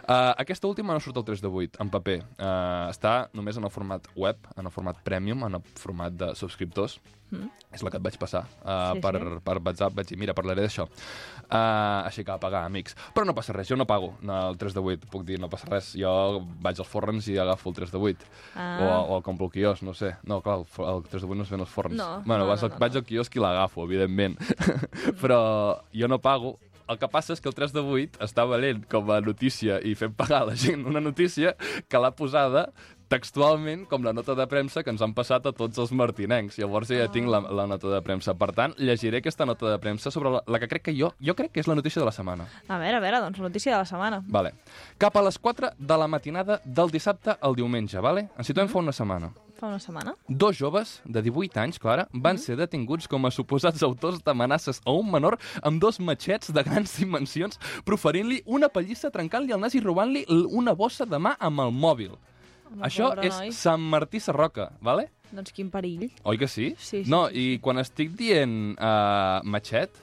Uh, aquesta última no surt el 3 de 8, en paper. Uh, està només en el format web, en el format premium, en el format de subscriptors. Mm. És la que et vaig passar uh, Sí, per, sí. per WhatsApp. Vaig dir, mira, parlaré d'això. Uh, així que a pagar, amics. Però no passa res, jo no pago no, el 3 de 8, puc dir, no passa res. Jo vaig als forns i agafo el 3 de 8. Ah. O, o el compro al quiosc, no sé. No, clar, el, el 3 de 8 no es ven als forns. No, bueno, no, vas no, no, vaig al quiosc i l'agafo, evidentment. Però jo no pago. El que passa és que el 3 de 8 està valent com a notícia i fent pagar a la gent una notícia que l'ha posada textualment com la nota de premsa que ens han passat a tots els martinencs. Llavors ja tinc la, la nota de premsa. Per tant, llegiré aquesta nota de premsa sobre la, la que crec que jo, jo crec que és la notícia de la setmana. A veure, a veure, doncs notícia de la setmana. Vale. Cap a les 4 de la matinada del dissabte al diumenge, vale? Ens situem fa una setmana. Fa una setmana. Dos joves de 18 anys, Clara, van ser detinguts com a suposats autors d'amenaces a un menor amb dos matxets de grans dimensions, proferint-li una pallissa, trencant-li el nas i robant-li una bossa de mà amb el mòbil. Home, Això és noi. Sant Martí Sarroca, vale? Doncs quin perill. Oi que sí? Sí, sí, No, i quan estic dient uh, matxet,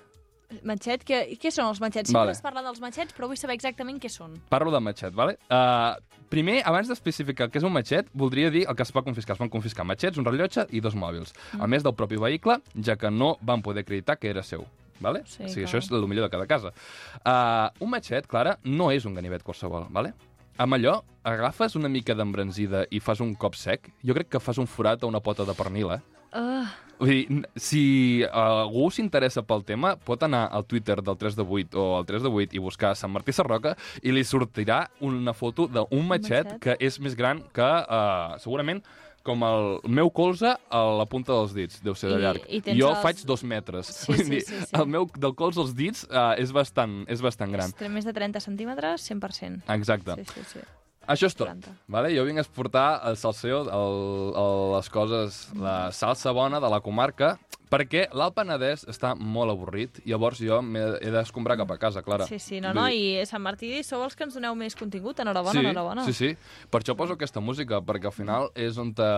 Matxet, què, què són els matxets? Sempre Vale. es parla dels matxets, però vull saber exactament què són. parlo de matxet, vale? Uh, primer, abans d'especificar què és un matxet, voldria dir el que es va confiscar. Es van confiscar matxets, un rellotge i dos mòbils. Mm. A més del propi vehicle, ja que no van poder acreditar que era seu. Vale? Sí, o sigui, clar. això és el millor de cada casa. Uh, un matxet, Clara, no és un ganivet qualsevol, vale? Amb allò, agafes una mica d'embranzida i fas un cop sec, jo crec que fas un forat a una pota de pernil, eh? Uh, Vull dir, si algú s'interessa pel tema, pot anar al Twitter del 3 de 8 o al 3 de 8 i buscar Sant Martí Sarroca i li sortirà una foto d'un matxet matxet? que és més gran que, uh, segurament, com el meu colze a la punta dels dits, deu ser de I- llarg. i tens jo els- faig dos metres. Sí, Vull sí, dir, sí, sí. El meu, del colze als dits uh, és, bastant, és bastant gran. és més de 30 centímetres, 100%. Exacte. Sí, sí, sí. Això és tot. 40. Vale? Jo vinc a exportar el salseo, el, el, les coses, la salsa bona de la comarca, perquè l'Alt Penedès està molt avorrit, llavors jo m'he- he d'escombrar cap a casa, Clara. Sí, sí, no, no, i Sant Martí sou els que ens doneu més contingut. Enhorabona, sí, enhorabona. Sí, sí. Per això poso aquesta música, perquè al final és on te...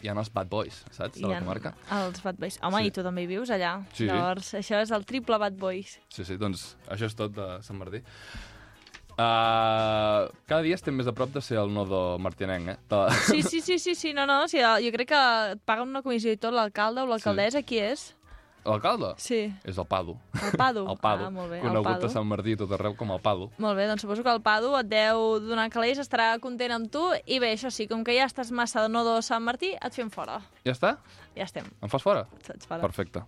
hi ha els bad boys, saps, de la comarca. Els Bad Boys. Home, Sí. i tu també hi vius allà. Sí. Llavors, això és el triple Bad Boys. Sí, sí, doncs això és tot de Sant Martí. Uh, cada dia estem més a prop de ser el nodo martinenc, eh? De... Sí, sí, sí, sí, sí, no, no, sí, jo crec que et paguen una comissió i tot l'alcalde o l'alcaldessa, qui és? L'alcalde? Sí, És el Pado. el Pado. El Pado. Ah, molt bé, Conegut a Sant Martí tot arreu com el Pado. Molt bé, doncs suposo que el Pado et deu donar calés, estarà content amb tu, i bé, això sí, com que ja estàs massa de nodo a Sant Martí, et fem fora. Ja està? Ja estem, Em fas fora? saps fora. Perfecte.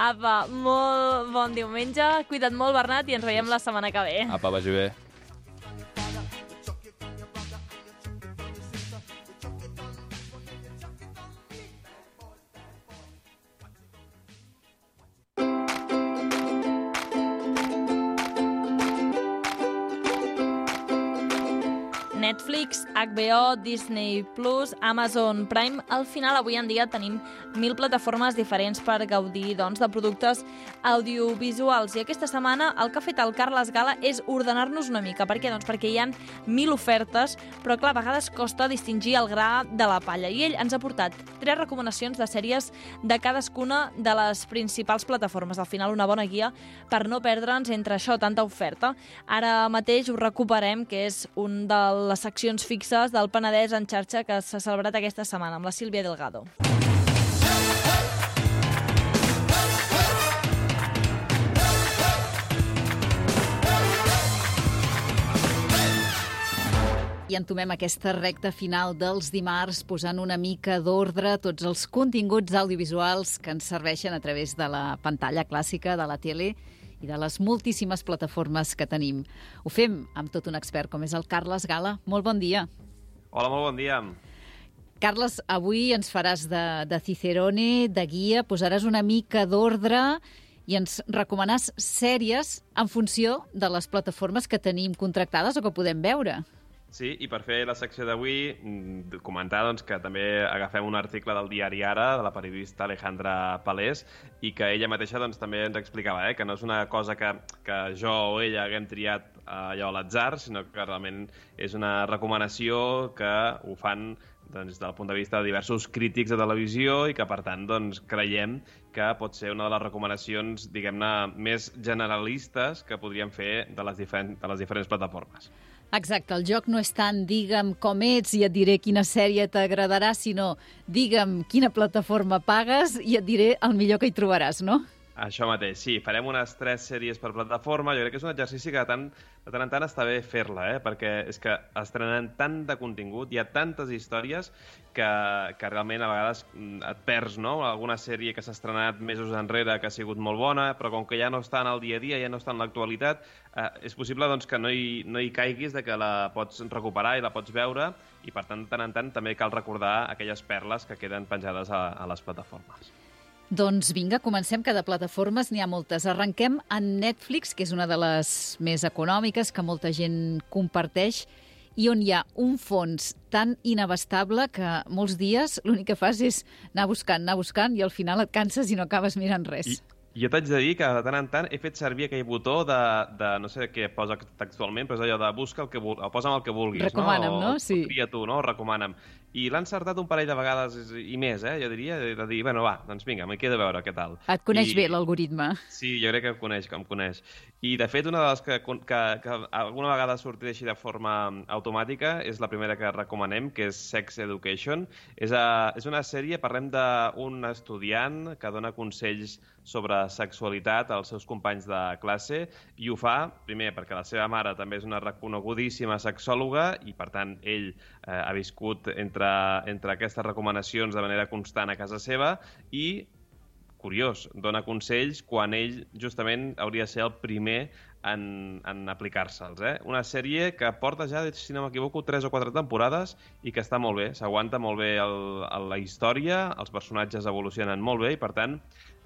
Apa, molt bon diumenge, cuida't molt, Bernat, i ens veiem la setmana que ve. Apa, vagi bé. Netflix, HBO, Disney+, Amazon Prime... Al final, avui en dia, tenim mil plataformes diferents per gaudir doncs, de productes audiovisuals. I aquesta setmana el que ha fet el Carles Gala és ordenar-nos una mica. Per què? Doncs perquè hi han mil ofertes, però clar, a vegades costa distingir el gra de la palla. I ell ens ha portat tres recomanacions de sèries de cadascuna de les principals plataformes. Al final, una bona guia per no perdre'ns entre això, tanta oferta. Ara mateix ho recuperem, que és un de les seccions fixes del Penedès en xarxa que s'ha celebrat aquesta setmana amb la Sílvia Delgado. I entomem aquesta recta final dels dimarts posant una mica d'ordre tots els continguts audiovisuals que ens serveixen a través de la pantalla clàssica de la tele i de les moltíssimes plataformes que tenim. Ho fem amb tot un expert com és el Carles Gala. Molt bon dia. Hola, molt bon dia. Carles, avui ens faràs de, de Cicerone, de guia, posaràs una mica d'ordre i ens recomanàs sèries en funció de les plataformes que tenim contractades o que podem veure. Sí, i per fer la secció d'avui, mm, comentar doncs, que també agafem un article del diari Ara, de la periodista Alejandra Palés, i que ella mateixa doncs, també ens explicava eh, que no és una cosa que, que jo o ella haguem triat eh, allò a l'atzar, sinó que realment és una recomanació que ho fan doncs, del punt de vista de diversos crítics de televisió i que, per tant, doncs, creiem que pot ser una de les recomanacions, diguem-ne, més generalistes que podríem fer de les, diferent, de les diferents plataformes. Exacte, el joc no és tant digue'm com ets i et diré quina sèrie t'agradarà, sinó digue'm quina plataforma pagues i et diré el millor que hi trobaràs, no? Això mateix, sí. Farem unes tres sèries per plataforma. Jo crec que és un exercici que de tant, de tant en tant està bé fer-la, eh? perquè és que estrenen tant de contingut, hi ha tantes històries que, que realment a vegades mm, et perds, no? Alguna sèrie que s'ha estrenat mesos enrere que ha sigut molt bona, però com que ja no està en el dia a dia, ja no està en l'actualitat, eh, és possible doncs, que no hi, no hi caiguis, de que la pots recuperar i la pots veure, i per tant, de tant en tant, també cal recordar aquelles perles que queden penjades a, a les plataformes. Doncs vinga, comencem, que de plataformes n'hi ha moltes. Arrenquem en Netflix, que és una de les més econòmiques, que molta gent comparteix, i on hi ha un fons tan inabastable que molts dies l'únic que fas és anar buscant, anar buscant, i al final et canses i no acabes mirant res. I jo t'haig de dir que de tant en tant he fet servir aquell botó de, de no sé què posa textualment, però és allò de busca el que vul, o posa'm el que vulguis, Recomana'm, no? no? Sí. O tria tu, no? Recomana'm. I l'ha encertat un parell de vegades i més, eh? Jo diria, de dir, bueno, va, doncs vinga, m'hi queda a veure què tal. Et coneix I... bé l'algoritme. Sí, jo crec que em coneix, que em coneix. I, de fet, una de les que, que, que alguna vegada sortirà així de forma automàtica és la primera que recomanem, que és Sex Education. És, a, és una sèrie, parlem d'un estudiant que dona consells sobre sexualitat als seus companys de classe i ho fa, primer, perquè la seva mare també és una reconegudíssima sexòloga i, per tant, ell eh, ha viscut entre, entre aquestes recomanacions de manera constant a casa seva i curiós, dona consells quan ell justament hauria de ser el primer en, en aplicar-se'ls. Eh? Una sèrie que porta ja, si no m'equivoco, tres o quatre temporades i que està molt bé, s'aguanta molt bé el, el, la història, els personatges evolucionen molt bé i, per tant,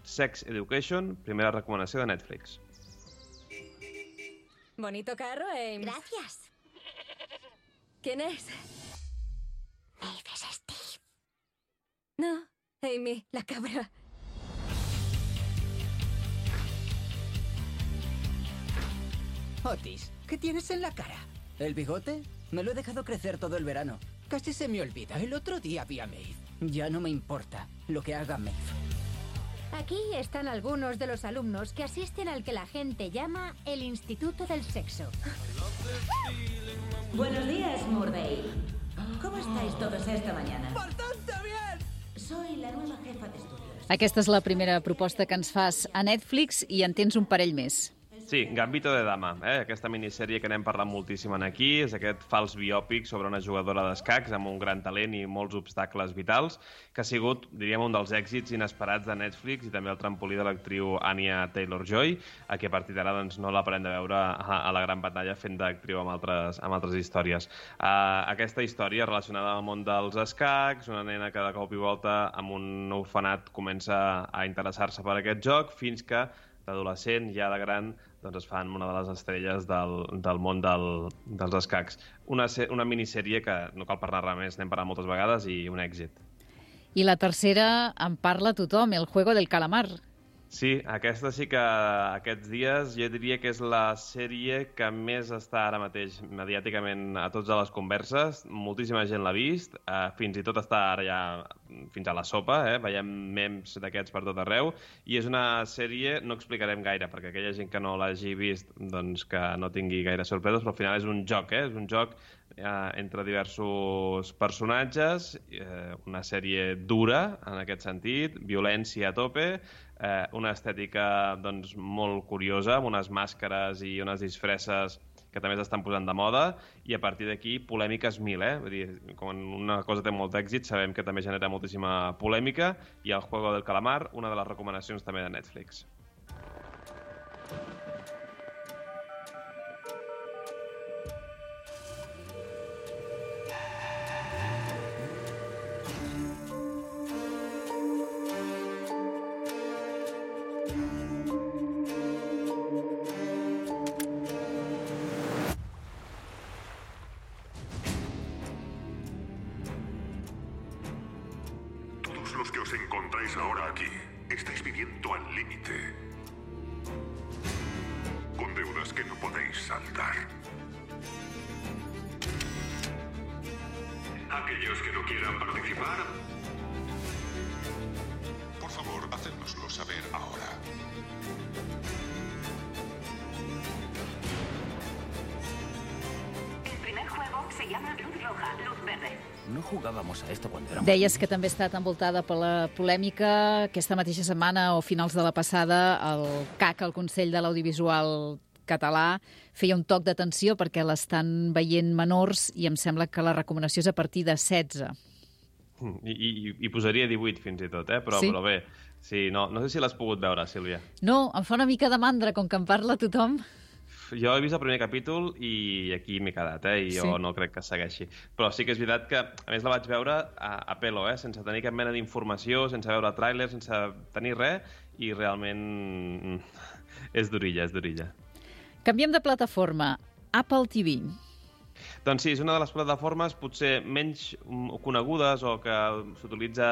Sex Education, primera recomanació de Netflix. Bonito carro, Ames. Gracias. ¿Quién es? Maeve es Steve. No, Amy, la cabra. Otis, ¿qué tienes en la cara? ¿El bigote? Me lo he dejado crecer todo el verano. Casi se me olvida. El otro día vi a Maeve. Ya no me importa lo que haga Maeve. Aquí están algunos de los alumnos que asisten al que la gente llama el Instituto del Sexo. Buenos días, Murday. ¿Cómo estáis todos esta mañana? ¡Bastante bien! Soy la nueva jefa de estudios. Aquesta és la primera proposta que ens fas a Netflix i en tens un parell més. Sí, Gambito de Dama, eh? aquesta minissèrie que n'hem parlat moltíssim en aquí, és aquest fals biòpic sobre una jugadora d'escacs amb un gran talent i molts obstacles vitals, que ha sigut, diríem, un dels èxits inesperats de Netflix i també el trampolí de l'actriu Anya Taylor-Joy, a qui a partir d'ara doncs, no l'aparem de veure a, a la gran pantalla fent d'actriu amb, altres, amb altres històries. Uh, aquesta història relacionada amb el món dels escacs, una nena que de cop i volta amb un orfenat comença a interessar-se per aquest joc, fins que d'adolescent, ja de gran, doncs es fan una de les estrelles del, del món del, dels escacs. Una, una minissèrie que no cal parlar res més, n'hem parlat moltes vegades i un èxit. I la tercera en parla tothom, el Juego del Calamar. Sí, aquesta sí que aquests dies jo diria que és la sèrie que més està ara mateix mediàticament a tots a les converses. Moltíssima gent l'ha vist, eh, fins i tot està ara ja fins a la sopa, eh? veiem memes d'aquests per tot arreu, i és una sèrie, no explicarem gaire, perquè aquella gent que no l'hagi vist doncs que no tingui gaire sorpreses, però al final és un joc, eh? és un joc eh, entre diversos personatges, eh, una sèrie dura en aquest sentit, violència a tope, eh, una estètica doncs, molt curiosa, amb unes màscares i unes disfresses que també s'estan posant de moda, i a partir d'aquí polèmiques mil, eh? Vull dir, quan una cosa té molt d'èxit, sabem que també genera moltíssima polèmica, i el Juego del Calamar, una de les recomanacions també de Netflix. Se llama luz roja, luz verde. No jugábamos a esto cuando éramos... Deies que també ha estat envoltada per la polèmica. Aquesta mateixa setmana o finals de la passada, el CAC, el Consell de l'Audiovisual català, feia un toc d'atenció perquè l'estan veient menors i em sembla que la recomanació és a partir de 16. I, i, i posaria 18 fins i tot, eh? Però, Sí? però bé, sí, no, no sé si l'has pogut veure, Sílvia. No, em fa una mica de mandra, com que en parla tothom. Jo he vist el primer capítol i aquí m'he quedat, eh? I jo Sí. no crec que segueixi. Però sí que és veritat que, a més, la vaig veure a, a pelo, eh? Sense tenir cap mena d'informació, sense veure tràiler, sense tenir res, i realment mm, és d'orilla, és d'orilla. Canviem de plataforma. Apple TV. Doncs sí, és una de les plataformes potser menys mm, conegudes o que s'utilitza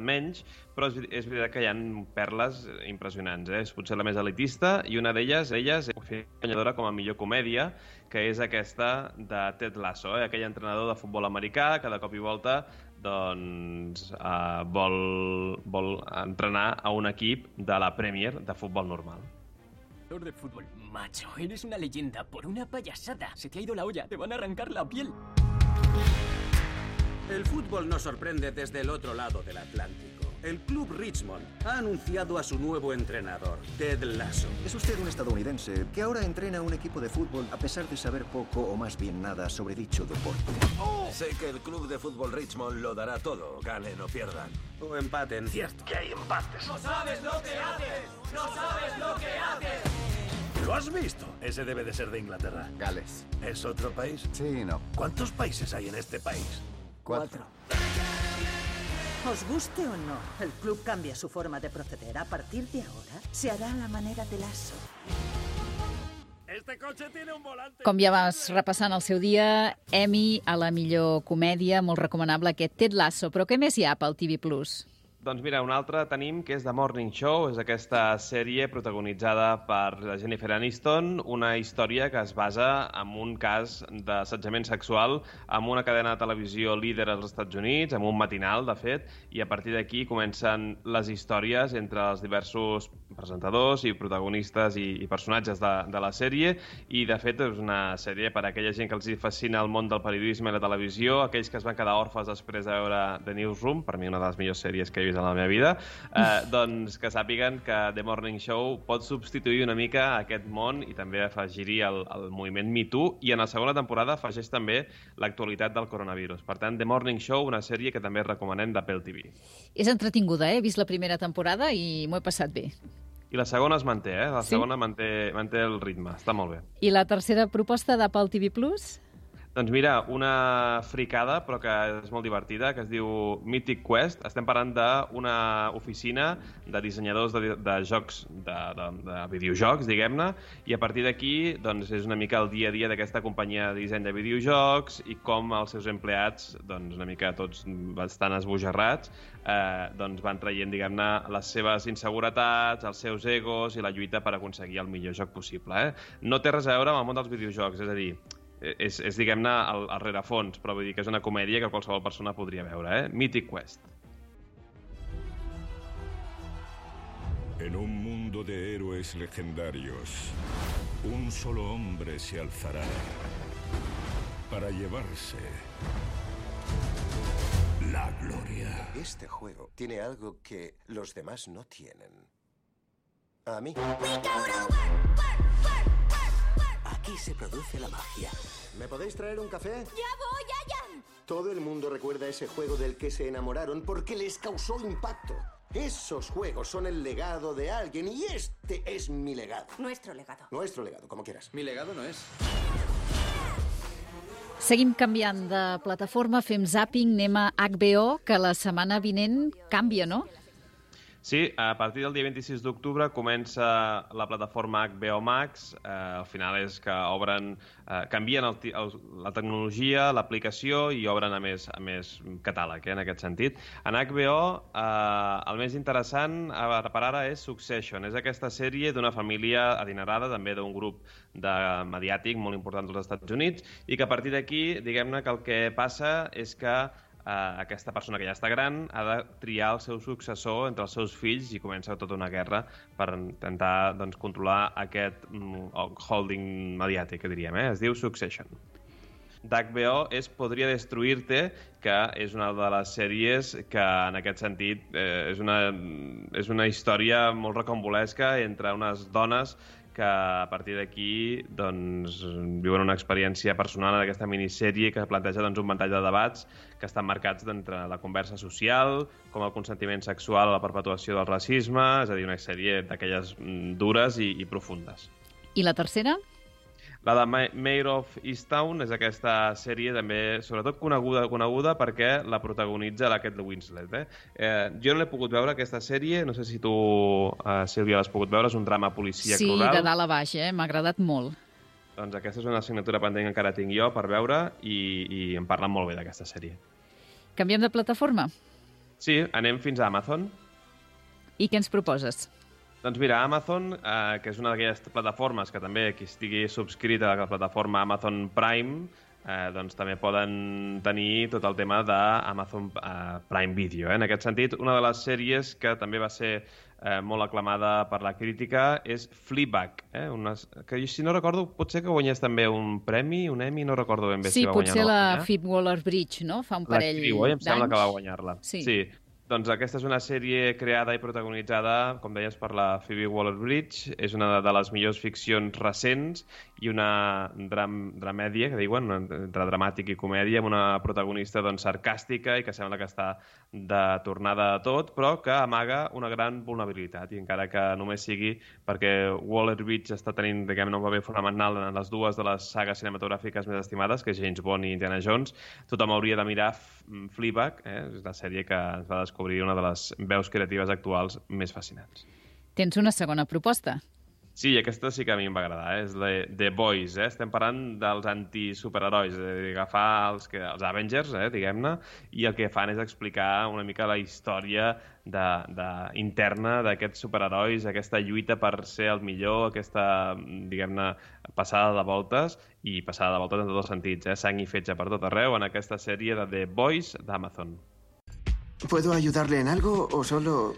menys, però és, és veritat que hi ha perles impressionants. Eh? És potser la més elitista i una d'elles, elles, és guanyadora com a millor comèdia, que és aquesta de Ted Lasso, eh? aquell entrenador de futbol americà que de cop i volta doncs, eh, vol, vol entrenar a un equip de la Premier de futbol normal. De fútbol, macho, eres una leyenda por una payasada. Se te ha ido la olla, te van a arrancar la piel. El fútbol nos sorprende desde el otro lado del Atlántico. El club Richmond ha anunciado a su nuevo entrenador, Ted Lasso. Es usted un estadounidense que ahora entrena a un equipo de fútbol a pesar de saber poco o más bien nada sobre dicho deporte. Sé que el club de fútbol Richmond lo dará todo, ganen o pierdan. O empaten. Cierto. Que hay empates. ¡No sabes lo que haces! ¡No sabes lo que haces! ¿Lo has visto? Ese debe de ser de Inglaterra. Gales. ¿Es otro país? Sí, no. ¿Cuántos países hay en este país? Cuatro. Os guste o no, el club cambia su forma de proceder. A partir de ahora, se hará a la manera de Lasso. Este coche tiene un volante. Com ja vas repassant el seu dia, Emmy a la millor comèdia, molt recomanable aquest Ted Lasso. Però què més hi ha pel TV+. Plus? Doncs mira, un altre tenim que és The Morning Show, és aquesta sèrie protagonitzada per Jennifer Aniston, una història que es basa en un cas d'assetjament sexual amb una cadena de televisió líder als Estats Units, amb un matinal, de fet, i a partir d'aquí comencen les històries entre els diversos presentadors i protagonistes i, i personatges de, de la sèrie, i de fet és una sèrie per a aquella gent que els fascina el món del periodisme i la televisió, aquells que es van quedar orfes després de veure The Newsroom, per mi una de les millors sèries que he vist a la meva vida, eh, doncs que sàpiguen que The Morning Show pot substituir una mica aquest món i també afegir-hi el, el moviment Me Too i en la segona temporada afegeix també l'actualitat del coronavirus. Per tant, The Morning Show, una sèrie que també recomanem d'Apple TV. És entretinguda, eh? He vist la primera temporada i m'ho he passat bé. I la segona es manté, eh? La Sí? segona manté, manté el ritme, està molt bé. I la tercera proposta d'Apple TV+. Plus? Doncs mira, una fricada, però que és molt divertida, que es diu Mythic Quest. Estem parlant d'una oficina de dissenyadors de, de jocs, de, de, de videojocs, diguem-ne, i a partir d'aquí doncs, és una mica el dia a dia d'aquesta companyia de disseny de videojocs i com els seus empleats, doncs, una mica tots bastant esbojarrats, eh, doncs van traient, diguem-ne, les seves inseguretats, els seus egos i la lluita per aconseguir el millor joc possible. Eh? No té res a veure amb el món dels videojocs, és a dir, és, és diguem-ne, el, el rerefons, però vull dir que és una comèdia que qualsevol persona podria veure, eh? Mythic Quest. En un mundo de héroes legendarios, un solo hombre se alzará para llevarse la gloria. Este juego tiene algo que los demás no tienen. A mí. Aquí se produce la magia. ¿Me podéis traer un café? ¡Ya voy, Ayan! Todo el mundo recuerda ese juego del que se enamoraron porque les causó impacto. Esos juegos son el legado de alguien y este es mi legado. Nuestro legado. Nuestro legado, como quieras. Mi legado no es. Seguim canviant de plataforma, fem zapping, anem a HBO, que la setmana vinent canvia, no? Sí, a partir del dia 26 d'octubre comença la plataforma HBO Max. Eh, al final és que obren, eh, canvien el, el, la tecnologia, l'aplicació i obren a més, a més catàleg, eh, en aquest sentit. En HBO, eh, el més interessant a, per ara és Succession. És aquesta sèrie d'una família adinerada, també d'un grup de mediàtic molt important dels Estats Units, i que a partir d'aquí, diguem-ne que el que passa és que eh, aquesta persona que ja està gran ha de triar el seu successor entre els seus fills i comença tota una guerra per intentar doncs, controlar aquest mm, holding mediàtic, que diríem, eh? es diu Succession. d'HBO és Podria destruir-te, que és una de les sèries que, en aquest sentit, eh, és, una, és una història molt recombolesca entre unes dones que a partir d'aquí doncs, viuen una experiència personal en aquesta minissèrie que planteja doncs, un ventall de debats que estan marcats d'entre la conversa social, com el consentiment sexual, la perpetuació del racisme, és a dir, una sèrie d'aquelles mm, dures i, i profundes. I la tercera? La de Ma- Mayor of Easttown és aquesta sèrie també, sobretot coneguda coneguda perquè la protagonitza la Kate Winslet. Eh? Eh, jo no l'he pogut veure, aquesta sèrie, no sé si tu, eh, Sílvia, l'has pogut veure, és un drama policíac sí, rural. de dalt a baix, eh? M'ha agradat molt. Doncs aquesta és una assignatura pendent que encara tinc jo per veure i, i em parlen molt bé d'aquesta sèrie. Canviem de plataforma? Sí, anem fins a Amazon. I què ens proposes? Doncs mira, Amazon, eh, que és una d'aquelles plataformes que també qui estigui subscrit a la plataforma Amazon Prime, eh, doncs també poden tenir tot el tema d'Amazon eh, Prime Video. Eh? En aquest sentit, una de les sèries que també va ser eh, molt aclamada per la crítica és Fleabag, eh? Una, que si no recordo, potser que guanyés també un premi, un Emmy, no recordo ben bé Sí, si va guanyar potser o no la. Phoebe Waller-Bridge, no? Fa un La parell Kiwi, oi? Em sembla que va d'anys. guanyar-la. Sí. sí. Doncs aquesta és una sèrie creada i protagonitzada, com deies, per la Phoebe Waller-Bridge. És una de les millors ficcions recents i una dram dramèdia, que diuen, entre dramàtic i comèdia, amb una protagonista doncs, sarcàstica i que sembla que està de tornada a tot, però que amaga una gran vulnerabilitat. I encara que només sigui perquè Waller-Bridge està tenint, diguem-ne, un paper fonamental en les dues de les sagues cinematogràfiques més estimades, que és James Bond i Indiana Jones, tothom hauria de mirar Fleabag, eh? és la sèrie que ens va descobrir una de les veus creatives actuals més fascinants. Tens una segona proposta. Sí, aquesta sí que a mi em va agradar, eh? és The, The Boys, eh? estem parlant dels antisuperherois, dir, agafar els, que, els Avengers, eh? diguem-ne, i el que fan és explicar una mica la història de, de, interna d'aquests superherois, aquesta lluita per ser el millor, aquesta, diguem-ne, passada de voltes, i passada de voltes en tots els sentits, eh? sang i fetge per tot arreu, en aquesta sèrie de The Boys d'Amazon. ¿Puedo ayudarle en algo o solo...?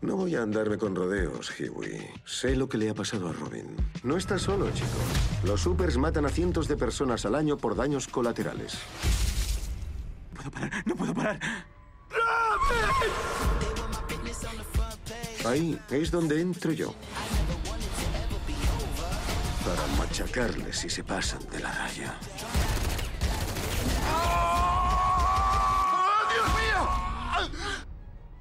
No voy a andarme con rodeos, Hiwi. Sé lo que le ha pasado a Robin. No está solo, chico. Los supers matan a cientos de personas al año por daños colaterales. No puedo parar. Ahí es donde entro yo. Para machacarles si se pasan de la raya.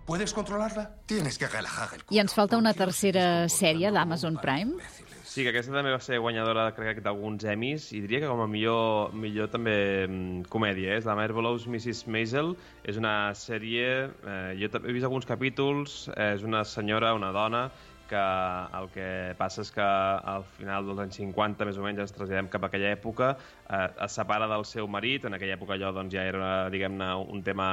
¿Puedes controlarla? Tienes que relajar el I ens falta una tercera sèrie d'Amazon Prime. Sí, que aquesta també va ser guanyadora, crec que d'alguns Emmys, i diria que com a millor, millor també mm, comèdia, eh? és la Marvelous Mrs. Maisel, és una sèrie, eh, jo també he vist alguns capítols, eh, és una senyora, una dona, que el que passa és que al final dels anys 50, més o menys, ens traslladem cap a aquella època, eh, es separa del seu marit, en aquella època allò doncs, ja era, diguem-ne, un tema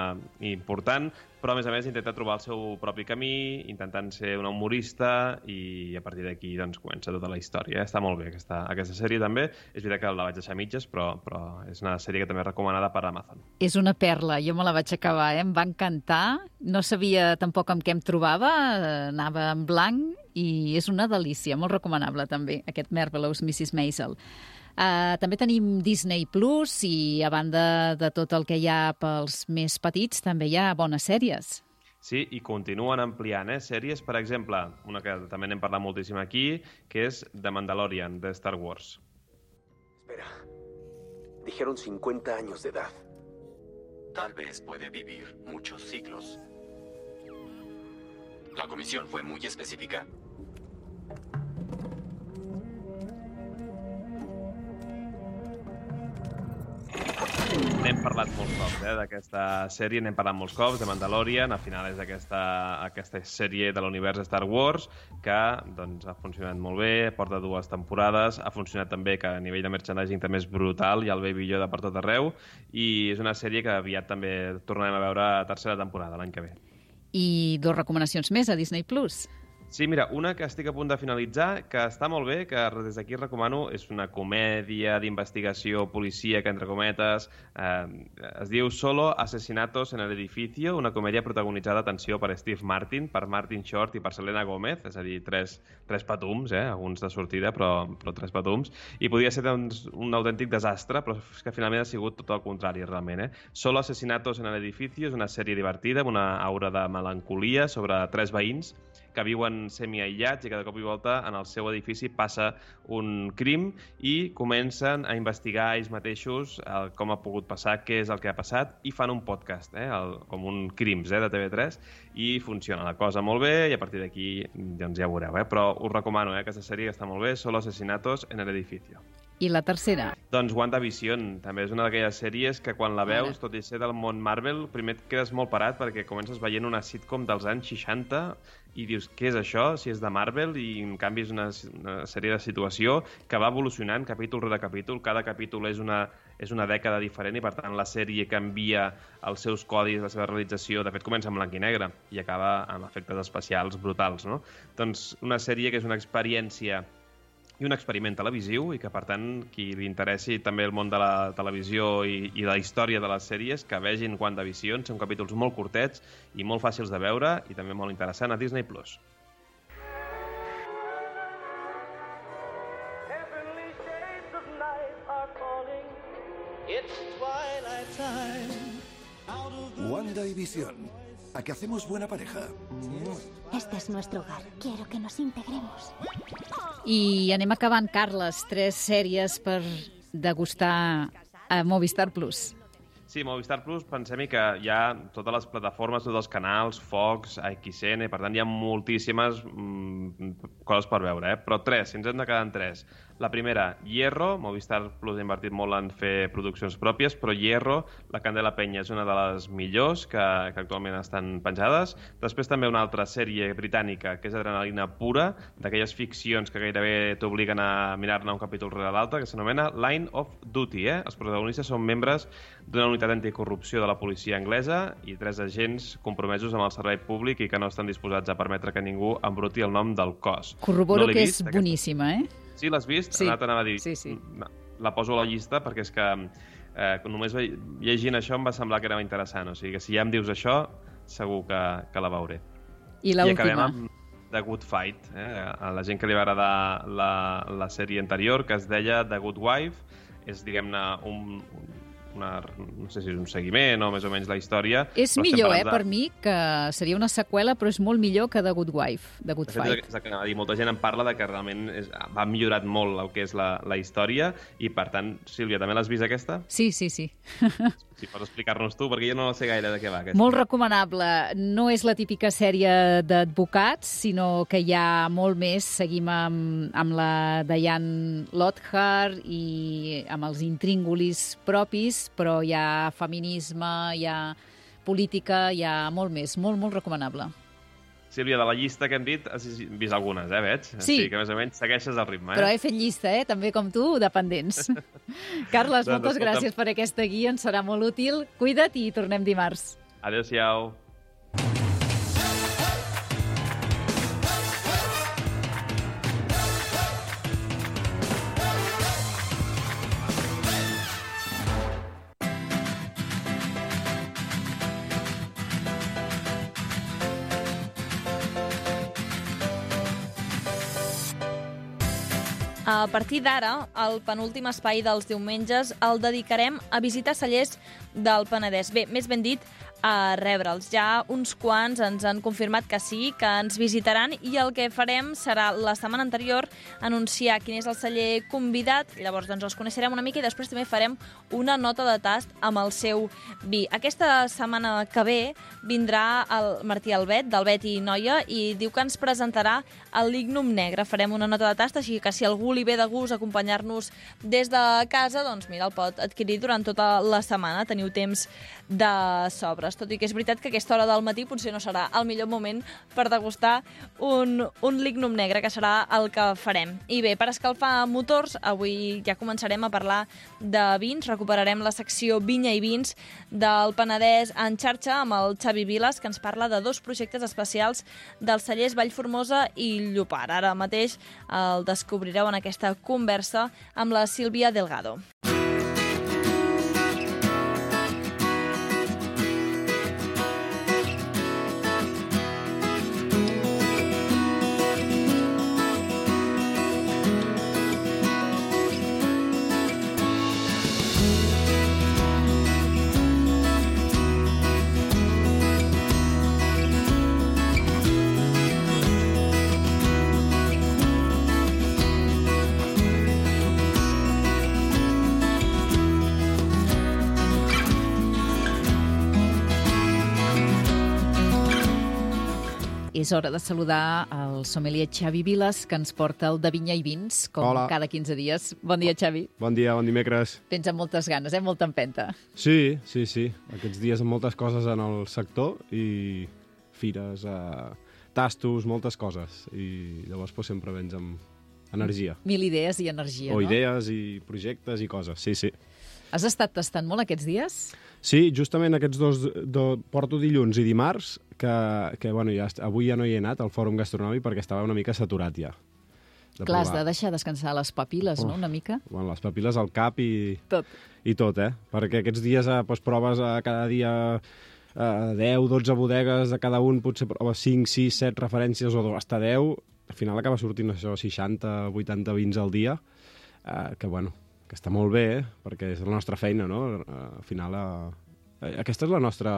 important, però a més a més intenta trobar el seu propi camí, intentant ser una humorista i a partir d'aquí doncs, comença tota la història. Està molt bé aquesta, aquesta sèrie també. És veritat que la vaig deixar mitges, però, però és una sèrie que també és recomanada per Amazon. És una perla, jo me la vaig acabar, eh? em va encantar, no sabia tampoc amb què em trobava, anava en blanc i és una delícia, molt recomanable també, aquest Marvelous Mrs. Maisel. Uh, també tenim Disney Plus i a banda de tot el que hi ha pels més petits també hi ha bones sèries. Sí, i continuen ampliant, eh? Sèries, per exemple, una que també n'hem parlat moltíssim aquí, que és The Mandalorian, de Star Wars. Espera. Dijeron 50 años de edad. Tal vez puede vivir muchos siglos. La comisión fue muy específica. N'hem parlat molts cops, eh, d'aquesta sèrie, n'hem parlat molts cops, de Mandalorian, al final és aquesta, aquesta sèrie de l'univers Star Wars, que doncs, ha funcionat molt bé, porta dues temporades, ha funcionat també que a nivell de merchandising també és brutal, ha el Baby Yoda per tot arreu, i és una sèrie que aviat també tornarem a veure a tercera temporada l'any que ve. I dos recomanacions més a Disney Plus. Sí, mira, una que estic a punt de finalitzar, que està molt bé, que des d'aquí recomano, és una comèdia d'investigació policíaca, entre cometes, eh, es diu Solo Asesinatos en el Edificio, una comèdia protagonitzada, atenció, per Steve Martin, per Martin Short i per Selena Gómez, és a dir, tres, tres patums, eh, alguns de sortida, però, però tres patums, i podia ser doncs, un autèntic desastre, però és que finalment ha sigut tot el contrari, realment. Eh? Solo Asesinatos en el Edificio és una sèrie divertida, amb una aura de melancolia sobre tres veïns que viuen semiaïllats i cada cop i volta en el seu edifici passa un crim i comencen a investigar ells mateixos el, com ha pogut passar, què és el que ha passat i fan un podcast, eh, el, com un crims eh, de TV3 i funciona la cosa molt bé i a partir d'aquí doncs ja ho veureu, eh? però us recomano eh, aquesta sèrie que està molt bé, Solo Asesinatos en el Edificio. I la tercera? Doncs WandaVision, també és una d'aquelles sèries que quan la veus, tot i ser del món Marvel, primer et quedes molt parat perquè comences veient una sitcom dels anys 60 i dius, què és això? Si és de Marvel i en canvi és una, una sèrie de situació que va evolucionant capítol rere capítol. Cada capítol és una, és una dècada diferent i per tant la sèrie canvia els seus codis, la seva realització. De fet, comença en blanc i negre i acaba amb efectes especials brutals. No? Doncs una sèrie que és una experiència i un experiment televisiu i que, per tant, qui li interessi també el món de la televisió i, i de la història de les sèries, que vegin WandaVision. Són capítols molt curtets i molt fàcils de veure i també molt interessant a Disney+. Plus. Wanda y Visión. ¿A qué hacemos buena pareja? Este es nuestro hogar. Quiero que nos integremos. I anem acabant, Carles, tres sèries per degustar a Movistar Plus. Sí, Movistar Plus, pensem que hi ha totes les plataformes, tots els canals, Fox, XN, per tant hi ha moltíssimes mm, coses per veure, eh? però tres, si ens hem de quedar en tres. La primera, Hierro, Movistar Plus ha invertit molt en fer produccions pròpies, però Hierro, la Candela Penya, és una de les millors que, que actualment estan penjades. Després també una altra sèrie britànica, que és Adrenalina Pura, d'aquelles ficcions que gairebé t'obliguen a mirar-ne un capítol rere l'altre, que s'anomena Line of Duty. Eh? Els protagonistes són membres d'una unitat anticorrupció de la policia anglesa i tres agents compromesos amb el servei públic i que no estan disposats a permetre que ningú embruti el nom del cos. Corroboro no que és aquesta. boníssima, eh? Sí, l'has vist? Sí. Anat anava a dir. Sí, sí. La poso a la llista perquè és que eh, només llegint això em va semblar que era interessant. O sigui que si ja em dius això, segur que, que la veuré. I I acabem l'última. amb The Good Fight. Eh? A la gent que li va agradar la, la sèrie anterior, que es deia The Good Wife, és, diguem-ne, un, un- una, no sé si és un seguiment o més o menys la història. És millor, eh, de- per mi, que seria una seqüela, però és molt millor que The Good Wife, The Good De fet, és Fight. el que dir, molta gent em parla de que realment és, va millorat molt el que és la, la història i, per tant, Sílvia, també l'has vist aquesta? Sí, sí, sí. Si pots explicar-nos tu, perquè jo no sé gaire de què va aquesta. Molt recomanable. No és la típica sèrie d'advocats, sinó que hi ha molt més. Seguim amb, amb la Diane Lockhart i amb els intríngulis propis, però hi ha feminisme, hi ha política, hi ha molt més. Molt, molt recomanable. Sílvia, de la llista que hem dit, has vist algunes, eh, veig? Sí. Sigui que més o menys segueixes el ritme, eh? Però he fet llista, eh? també com tu, dependents. Carles, Doncs, moltes escolta'm. gràcies per aquesta guia, ens serà molt útil. Cuida't i tornem dimarts. Adéu-siau. A partir d'ara, el penúltim espai dels diumenges el dedicarem a visitar cellers del Penedès. Bé, més ben dit, a rebre'ls. Ja uns quants ens han confirmat que sí, que ens visitaran i el que farem serà la setmana anterior anunciar quin és el celler convidat, llavors doncs els coneixerem una mica i després també farem una nota de tast amb el seu vi. Aquesta setmana que ve vindrà el Martí Albet, d'Albet i Noia, i diu que ens presentarà el Lignum Negre. Farem una nota de tast, així que si algú li ve de gust acompanyar-nos des de casa, doncs mira, el pot adquirir durant tota la setmana. Teniu temps de sobres. Hores, tot i que és veritat que aquesta hora del matí potser no serà el millor moment per degustar un, un lignum negre, que serà el que farem. I bé, per escalfar motors, avui ja començarem a parlar de vins, recuperarem la secció Vinya i Vins del Penedès en xarxa amb el Xavi Vilas, que ens parla de dos projectes especials dels cellers Vallformosa i Llopar. Ara mateix el descobrireu en aquesta conversa amb la Sílvia Delgado. És hora de saludar el sommelier Xavi Vilas, que ens porta el de Vinya i Vins, com Hola. cada 15 dies. Bon dia, Xavi. Bon dia, bon dimecres. Tens amb moltes ganes, eh? Molta empenta. Sí, sí, sí. Aquests dies amb moltes coses en el sector i fires, eh, tastos, moltes coses. I llavors pues, sempre vens amb energia. Mil idees i energia, o no? idees i projectes i coses, sí, sí. Has estat tastant molt aquests dies? Sí, justament aquests dos, do, porto dilluns i dimarts, que, que bueno, ja, avui ja no hi he anat al fòrum gastronòmic perquè estava una mica saturat ja. de Clar, has de deixar descansar les papiles, no?, Uf. una mica. Bueno, les papil·les al cap i... Tot. I tot, eh? Perquè aquests dies eh, doncs, proves eh, cada dia eh, 10, 12 bodegues, de cada un potser proves 5, 6, 7 referències o hasta 10. Al final acaba sortint això, 60, 80 vins al dia, eh, que, bueno, que està molt bé, eh? perquè és la nostra feina, no? Eh, al final, eh, aquesta és la nostra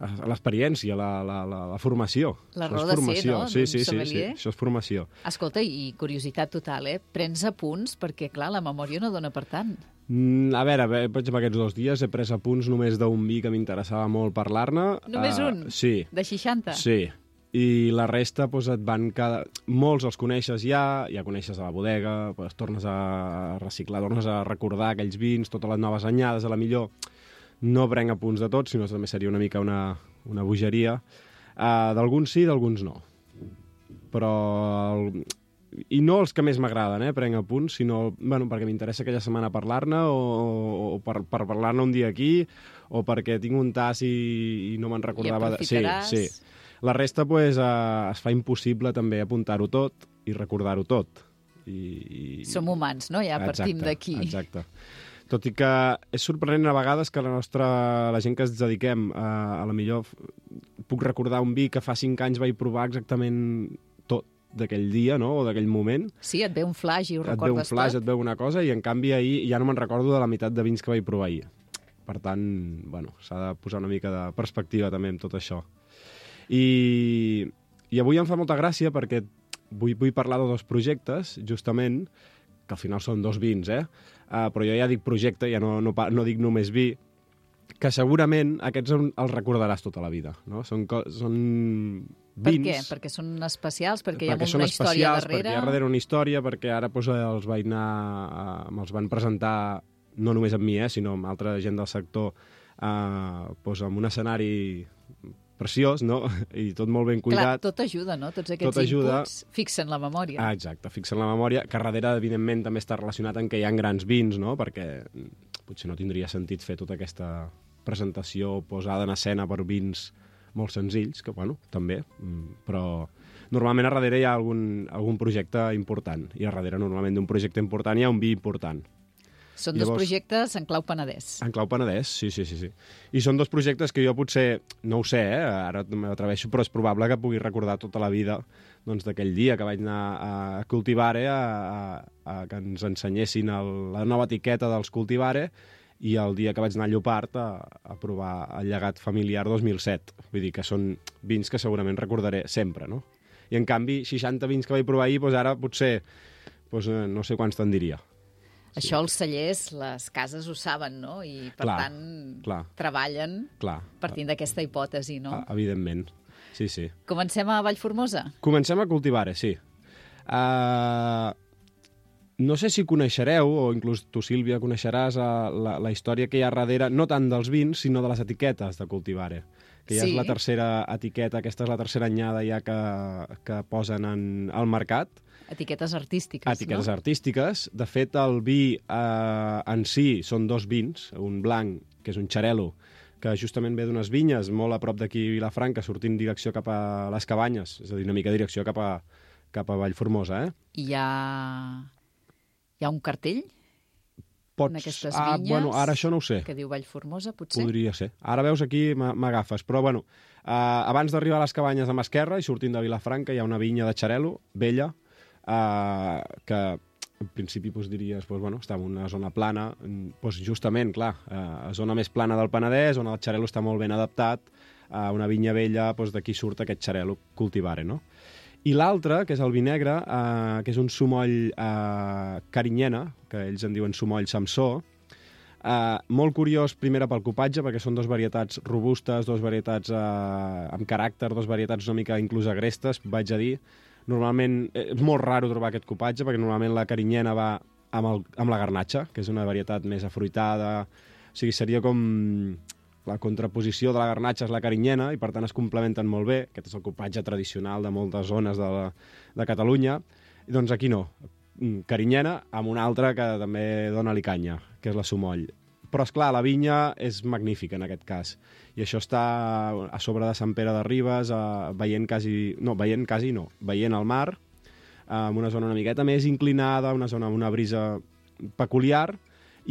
eh, l'experiència, la, la, la, la formació. La raó de ser, no?, Sí, sí, sí, sí, això és formació. Escolta, i curiositat total, eh? Prens apunts perquè, clar, la memòria no dona per tant. Mm, a veure, per exemple, aquests dos dies he pres apunts només d'un vi que m'interessava molt parlar-ne. Només Eh, un? Sí. De 60? Sí. I la resta, doncs, et van cada... Molts els coneixes ja, ja coneixes a la bodega, doncs, tornes a reciclar, tornes a recordar aquells vins, totes les noves anyades, a la millor no prenc apunts de tots, sinó també seria una mica una, una bogeria. Uh, d'alguns sí, d'alguns no. Però... El... I no els que més m'agraden, eh, prenc apunts, sinó bueno, perquè m'interessa aquella setmana parlar-ne o, o per, per parlar-ne un dia aquí o perquè tinc un tas i, i no me'n recordava... de- Sí, aprofitaràs. sí. La resta pues, eh, es fa impossible també apuntar-ho tot i recordar-ho tot. I, i... Som humans, no? Ja partim d'aquí. Exacte. Tot i que és sorprenent a vegades que la nostra, la gent que ens dediquem a, a la millor puc recordar un vi que fa cinc anys vaig provar exactament tot d'aquell dia, no?, o d'aquell moment. Sí, et ve un flash i ho et ve un recordes flash, tot. et veu una cosa, i en canvi ahir ja no me'n recordo de la meitat de vins que vaig provar ahir. Per tant, bueno, s'ha de posar una mica de perspectiva també amb tot això. I, i avui em fa molta gràcia perquè vull, vull parlar de dos projectes, justament, que al final són dos vins, eh? Uh, però jo ja dic projecte, ja no, no, no dic només vi, que segurament aquests en- els recordaràs tota la vida, no? Són, són Per vins... què? Perquè són especials? Perquè, hi ha perquè una història darrere? perquè hi ha darrere una història, perquè ara doncs, els vaig anar, eh, me'ls van presentar no només amb mi, eh, sinó amb altra gent del sector, eh, doncs, amb un escenari preciós, no? I tot molt ben Clar, cuidat. tot ajuda, no? Tots aquests Tot ajuda. inputs fixen la memòria. Ah, exacte, fixen la memòria, que darrere, evidentment, també està relacionat amb que hi ha grans vins, no? Perquè potser no tindria sentit fer tota aquesta presentació posada en escena per vins molt senzills, que, bueno, també, mm, però normalment a darrere hi ha algun, algun projecte important, i a darrere normalment d'un projecte important hi ha un vi important. Són dos projectes en clau penedès. En clau penedès, sí, sí, sí, sí. I són dos projectes que jo potser, no ho sé, eh, ara m'atreveixo, però és probable que pugui recordar tota la vida doncs, d'aquell dia que vaig anar a Cultivare a, a, a que ens ensenyessin el, la nova etiqueta dels Cultivare i el dia que vaig anar a Llopart a, a provar el llegat familiar 2007. Vull dir que són vins que segurament recordaré sempre, no? I en canvi, 60 vins que vaig provar ahir, doncs ara potser doncs, eh, no sé quants te'n diria. Això els cellers, les cases ho saben, no? I, per Clar, tant, clar. treballen Clar, partint d'aquesta hipòtesi, no? Ah, evidentment. Sí, sí. Comencem a Vallformosa. Comencem a cultivar, sí. Uh, no sé si coneixereu, o inclús tu, Sílvia, coneixeràs eh, la, la història que hi ha darrere, no tant dels vins, sinó de les etiquetes de Cultivare que ja Sí. és la tercera etiqueta, aquesta és la tercera anyada ja que, que posen en, al mercat. Etiquetes artístiques, Etiquetes no? artístiques. De fet, el vi eh, en si són dos vins, un blanc, que és un xarelo, que justament ve d'unes vinyes molt a prop d'aquí Vilafranca, sortint direcció cap a les cabanyes, és a dir, una mica direcció cap a, cap a Vallformosa, eh? I hi ha... Hi ha un cartell Pots... en aquestes ah, vinyes bueno, ara això no ho sé. que diu Vallformosa, potser? Podria ser. Ara veus aquí, m'a- m'agafes. Però, bueno, eh, abans d'arribar a les cabanyes de Masquerra i sortint de Vilafranca hi ha una vinya de xarelo, vella, eh, que en principi doncs, diries, doncs, bueno, està en una zona plana, mm, doncs, justament, clar, eh, zona més plana del Penedès, on el xarelo està molt ben adaptat, a una vinya vella, doncs, d'aquí surt aquest xarelo cultivare, no? I l'altre, que és el vi negre, eh, que és un sumoll eh, carinyena, que ells en diuen sumoll Samsó, eh, molt curiós, primera pel copatge, perquè són dos varietats robustes, dos varietats eh, amb caràcter, dos varietats una mica inclús agrestes, vaig a dir. Normalment, eh, és molt raro trobar aquest copatge, perquè normalment la carinyena va amb, el, amb la garnatxa, que és una varietat més afruitada, o sigui, seria com la contraposició de la garnatxa és la carinyena i per tant es complementen molt bé. Aquest és el copatge tradicional de moltes zones de, la, de Catalunya. I doncs aquí no. Carinyena amb una altra que també dona-li canya, que és la Sumoll. Però, és clar, la vinya és magnífica en aquest cas. I això està a sobre de Sant Pere de Ribes, eh, veient quasi... No, veient quasi no, veient el mar, eh, en una zona una miqueta més inclinada, una zona amb una brisa peculiar,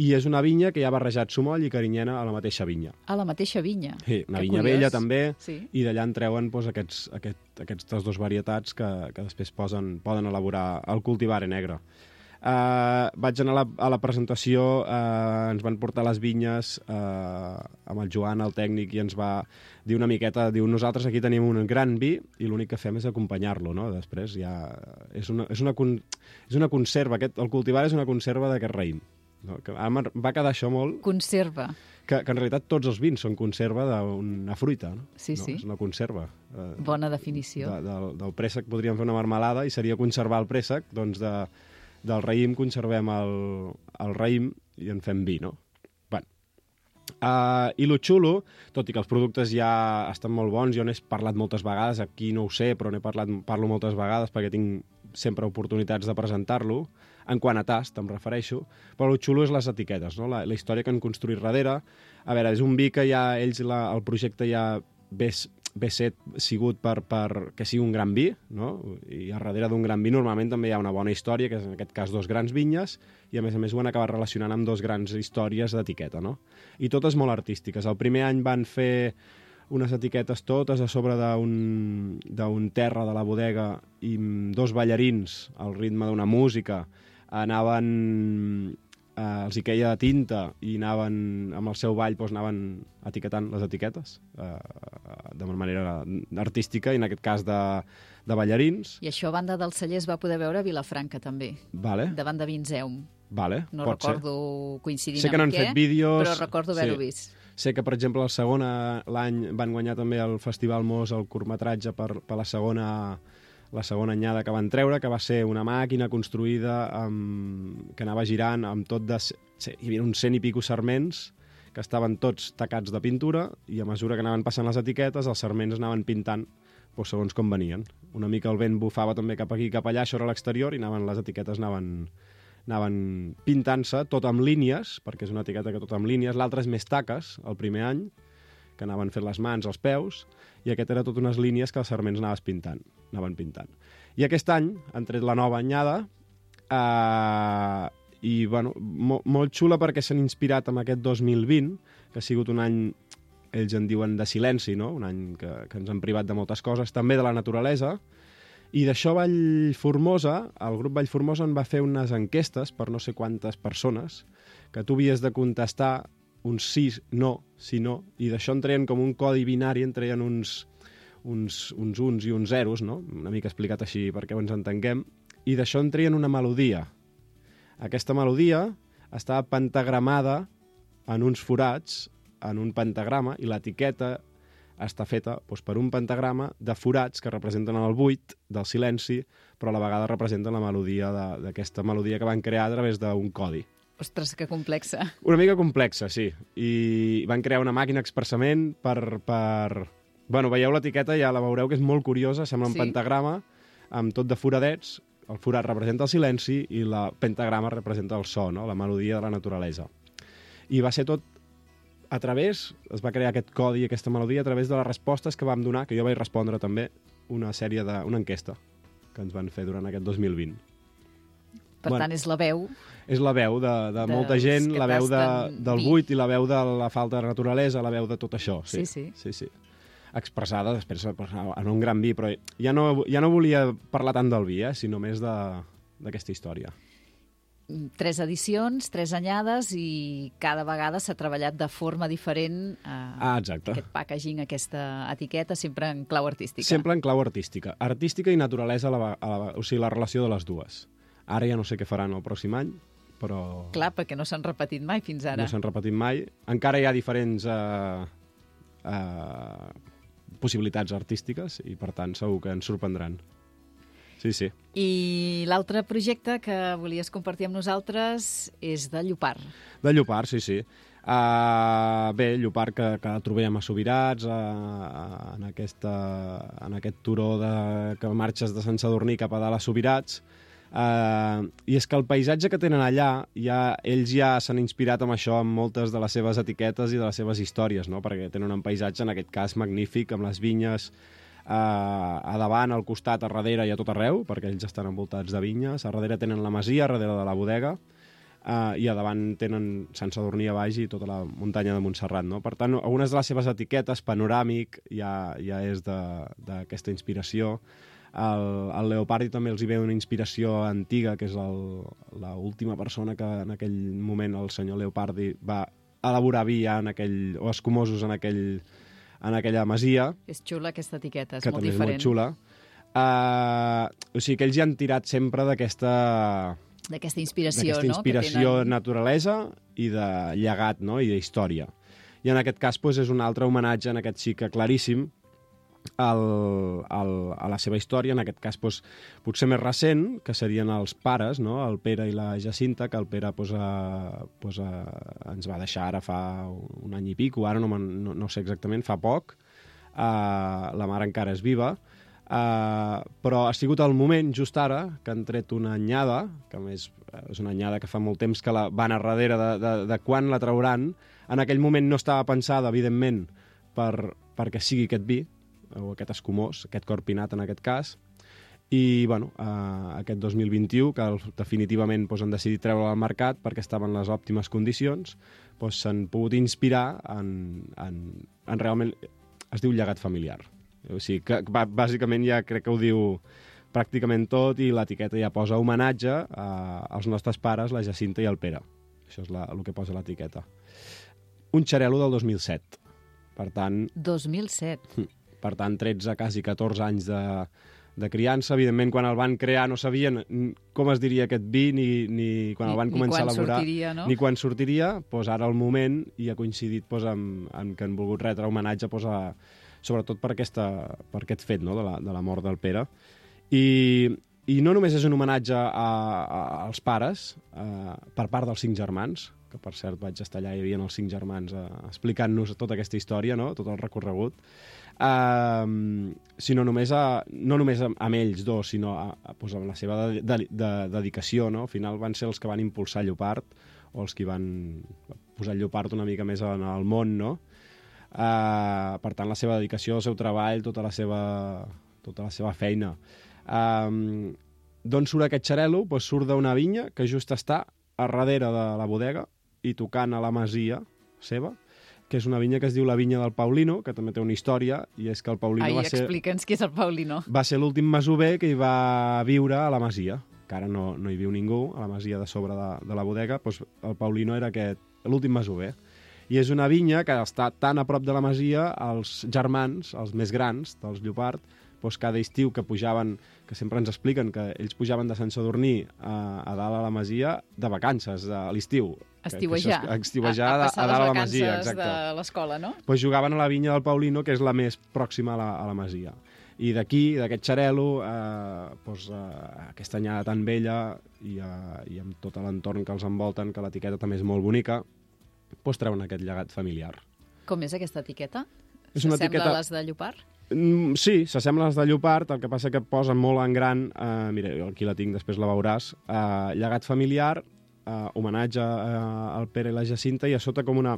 i és una vinya que hi ha barrejat sumoll i carinyena a la mateixa vinya. A la mateixa vinya. Sí, una Que vinya curiós. vella també, Sí. i d'allà en treuen doncs, aquests, aquest, aquestes dues varietats que, que després posen, poden elaborar el cultivare negre. Uh, vaig anar a la, a la presentació, uh, ens van portar les vinyes uh, amb el Joan, el tècnic, i ens va dir una miqueta, diu, nosaltres aquí tenim un gran vi i l'únic que fem és acompanyar-lo, no? Després ja... És una, és una, con, és una conserva, aquest, el cultivar és una conserva d'aquest raïm. No? Que va quedar això molt, Conserva. que, que en realitat tots els vins són conserva d'una fruita, no? Sí, no? sí. És una conserva. Eh, Bona definició. de, del, del préssec podríem fer una marmelada i seria conservar el préssec, doncs de, del raïm conservem el, el raïm i en fem vi, no? Uh, I lo xulo, tot i que els productes ja estan molt bons, jo n'he parlat moltes vegades, aquí no ho sé, però n'he parlat, parlo moltes vegades perquè tinc sempre oportunitats de presentar-lo, en quant a tast em refereixo, però el xulo és les etiquetes, no? la, la història que han construït darrere. A veure, és un vi que ja ells, la, el projecte ja ve, ve set sigut per, per que sigui un gran vi, no? i a darrere d'un gran vi normalment també hi ha una bona història, que és en aquest cas dos grans vinyes, i a més a més ho han acabat relacionant amb dos grans històries d'etiqueta, no? I totes molt artístiques. El primer any van fer unes etiquetes totes a sobre d'un terra de la bodega i dos ballarins al ritme d'una música anaven eh, els hi queia tinta i anaven amb el seu ball doncs anaven etiquetant les etiquetes eh, de manera artística i en aquest cas de, de ballarins I això a banda del celler es va poder veure a Vilafranca també, vale, davant de Vinzeum. vale, No pot ser. recordo coincidint sé que amb n'han què, fet vídeos però recordo haver-ho sí. vist. Sé que, per exemple, el segon eh, l'any van guanyar també el Festival Mos el curtmetratge per, per la segona la segona anyada que van treure, que va ser una màquina construïda amb, que anava girant amb tot de... Sí, hi havia uns cent i pico sarments que estaven tots tacats de pintura i a mesura que anaven passant les etiquetes els sarments anaven pintant doncs, segons com venien. Una mica el vent bufava també cap aquí cap allà, això era l'exterior, i anaven, les etiquetes anaven, anaven pintant-se, tot amb línies, perquè és una etiqueta que tot amb línies, l'altra és més taques, el primer any, que anaven fent les mans, els peus, i aquest era tot unes línies que els serments anaves pintant, anaven pintant. I aquest any han tret la nova anyada, eh, i bueno, mo molt xula perquè s'han inspirat amb aquest 2020, que ha sigut un any, ells en diuen de silenci, no? un any que, que ens han privat de moltes coses, també de la naturalesa, i d'això Vallformosa, el grup Vallformosa en va fer unes enquestes per no sé quantes persones, que tu havies de contestar un sí, no, sí, no, i d'això en treien com un codi binari, en treien uns, uns, uns uns i uns zeros, no? una mica explicat així perquè ens entenguem, i d'això en treien una melodia. Aquesta melodia estava pentagramada en uns forats, en un pentagrama, i l'etiqueta està feta doncs, per un pentagrama de forats que representen el buit del silenci, però a la vegada representen la melodia d'aquesta melodia que van crear a través d'un codi. Ostres, que complexa. Una mica complexa, sí. I van crear una màquina expressament per... per... Bueno, veieu l'etiqueta, ja la veureu, que és molt curiosa, sembla un Sí. pentagrama amb tot de foradets, el forat representa el silenci i la pentagrama representa el so, no? la melodia de la naturalesa. I va ser tot a través, es va crear aquest codi, aquesta melodia, a través de les respostes que vam donar, que jo vaig respondre també, una sèrie de... una enquesta que ens van fer durant aquest 2020. Per Bueno. tant, és la veu És la veu de, de Dels molta gent, la veu de, del buit i la veu de la falta de naturalesa, la veu de tot això. Sí, Sí, sí. sí, sí. Expressada després en un gran vi, però ja no, ja no volia parlar tant del vi, eh, sinó més de- d'aquesta història. tres edicions, tres anyades i cada vegada s'ha treballat de forma diferent eh, Ah, exacte. aquest packaging, aquesta etiqueta, sempre en clau artística. Sempre en clau artística. Artística i naturalesa, a la, a la, o sigui, la relació de les dues. Ara ja no sé què faran el pròxim any, però Clar, perquè no s'han repetit mai fins ara. no s'han repetit mai. Encara hi ha diferents eh, eh, possibilitats artístiques i, per tant, segur que ens sorprendran. Sí, sí. I l'altre projecte que volies compartir amb nosaltres és de Llopart. De Llopart, sí, sí. Uh, bé, Llopart que, que trobem a Sobirats, uh, en, aquesta, en aquest turó de, que marxes de Sant Sadurní cap a dalt a Sobirats. Uh, I és que el paisatge que tenen allà, ja, ells ja s'han inspirat amb això, amb moltes de les seves etiquetes i de les seves històries, no? perquè tenen un paisatge, en aquest cas, magnífic, amb les vinyes uh, a davant, al costat, a darrere i a tot arreu, perquè ells estan envoltats de vinyes. A darrere tenen la masia, a darrere de la bodega, uh, i a davant tenen Sant Sadurní a baix i tota la muntanya de Montserrat. No? Per tant, algunes de les seves etiquetes, panoràmic, ja, ja és d'aquesta inspiració. El, el Leopardi també els hi ve una inspiració antiga, que és l'última persona que en aquell moment el senyor Leopardi va elaborar vi ja en aquell, o escumosos en, aquell, en aquella masia És xula aquesta etiqueta, és que molt també diferent. és molt xula. Uh, o sigui que ells ja han tirat sempre d'aquesta D'aquesta inspiració, no? inspiració que tenen... naturalesa i de llegat no? i d'història. I en aquest cas doncs, és un altre homenatge en aquest xic claríssim al, al, a la seva història, en aquest cas doncs, potser més recent, que serien els pares, no? el Pere i la Jacinta, que el Pere doncs, a, doncs, a, ens va deixar ara fa un any i pico, ara no, no, no sé exactament, fa poc, uh, la mare encara és viva, Uh, però ha sigut el moment, just ara, que han tret una anyada, que més eh, és una anyada que fa molt temps que la van a darrere de, de, de quan la trauran. En aquell moment no estava pensada, evidentment, per, perquè sigui aquest vi, o aquest escumós, aquest corpinat en aquest cas, i bueno, uh, aquest 2021, que definitivament doncs, han decidit treure al mercat perquè estaven en les òptimes condicions, doncs, s'han pogut inspirar en, en, en realment... Es diu llegat familiar. O sigui, que, que, bà- bàsicament ja crec que ho diu pràcticament tot i l'etiqueta ja posa homenatge a, als nostres pares, la Jacinta i el Pere. Això és la, el que posa l'etiqueta. Un xarelo del 2007. Per tant, 2007. Per tant, 13, quasi 14 anys de, de criança. Evidentment, quan el van crear no sabien com es diria aquest vi, ni, ni quan Ni- el van començar a elaborar. sortiria, no? Ni quan sortiria. Pues ara el moment i ha coincidit pues, amb, amb que han volgut retre homenatge pues, a, sobretot per, aquesta, per aquest fet no? de, la, de la mort del Pere. I, i no només és un homenatge a, a, als pares, a, per part dels cinc germans, que per cert vaig estar allà, hi havia els cinc germans eh, explicant-nos tota aquesta història, no? tot el recorregut, uh, sinó només a, no només amb, ells dos, sinó a, a, pues, amb la seva de, de, de, dedicació. No? Al final van ser els que van impulsar Llopart, o els que van posar Llopart una mica més en el món, no? Uh, per tant, la seva dedicació, el seu treball, tota la seva, tota la seva feina. Um, D'on surt aquest xarelo? Pues surt d'una vinya que just està a darrere de la bodega i tocant a la masia seva, que és una vinya que es diu la vinya del Paulino, que també té una història, i és que el Paulino Ai, va ser explica'ns qui és el Paulino. va ser l'últim masover que hi va viure a la masia, que ara no, no hi viu ningú, a la masia de sobre de, de la bodega, doncs el Paulino era aquest, l'últim masover. I és una vinya que està tan a prop de la masia, els germans, els més grans dels Llopart, doncs cada estiu que pujaven, que sempre ens expliquen que ells pujaven de Sant Sadurní a, a dalt a la Masia de vacances, de, a l'estiu. Que- que Estiuejar. Estiuejar a, a, a, dalt a la Masia, exacte. de l'escola, no? Pues jugaven a la vinya del Paulino, que és la més pròxima a la, a la Masia. I d'aquí, d'aquest xarelo, eh, pues, eh, aquesta anyada tan vella i, eh, i amb tot l'entorn que els envolten, que l'etiqueta també és molt bonica, pues, treuen aquest llegat familiar. Com és aquesta etiqueta? És una S'assembla etiqueta- a les de Llopart? Mm, sí, s'assembla a les de Llopart, el que passa que posen molt en gran, eh, mira, jo aquí la tinc, després la veuràs, eh, llegat familiar, eh, homenatge eh, al Pere i la Jacinta, i a sota com una,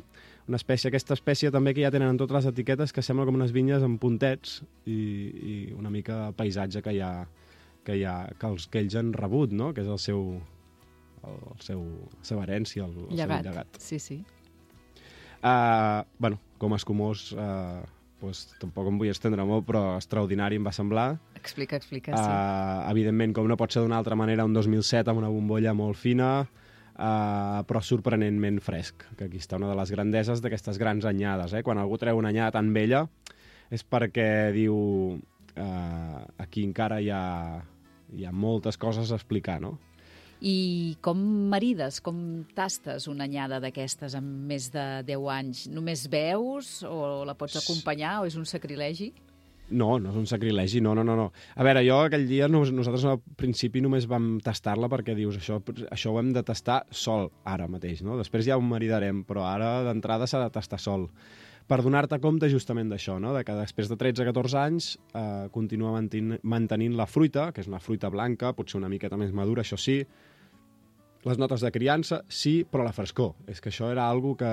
una espècie, aquesta espècie també que ja tenen en totes les etiquetes, que sembla com unes vinyes amb puntets i, i una mica el paisatge que hi ha, que, hi ha, que, els, que ells han rebut, no? que és el seu, el, el seu, la seva herència, el, el Llegat. seu llegat. Sí, sí. Uh, bueno, com a escumós, uh, pues, tampoc em vull estendre molt, però extraordinari em va semblar. Explica, explica, sí. Uh, evidentment, com no pot ser d'una altra manera, un 2007 amb una bombolla molt fina, uh, però sorprenentment fresc, que aquí està una de les grandeses d'aquestes grans anyades. Eh? Quan algú treu una anyada tan vella és perquè diu uh, aquí encara hi ha, hi ha moltes coses a explicar, no? I com marides, com tastes una anyada d'aquestes amb més de 10 anys? Només veus o la pots acompanyar o és un sacrilegi? No, no és un sacrilegi, no, no, no. no. A veure, jo aquell dia, nos, nosaltres al principi només vam tastar-la perquè dius, això, això ho hem de tastar sol, ara mateix, no? Després ja ho maridarem, però ara d'entrada s'ha de tastar sol. Per donar-te compte justament d'això, no? de que després de 13-14 anys eh, continua mantenint, mantenint la fruita, que és una fruita blanca, potser una miqueta més madura, això sí, les notes de criança, sí, però la frescor. És que això era algo que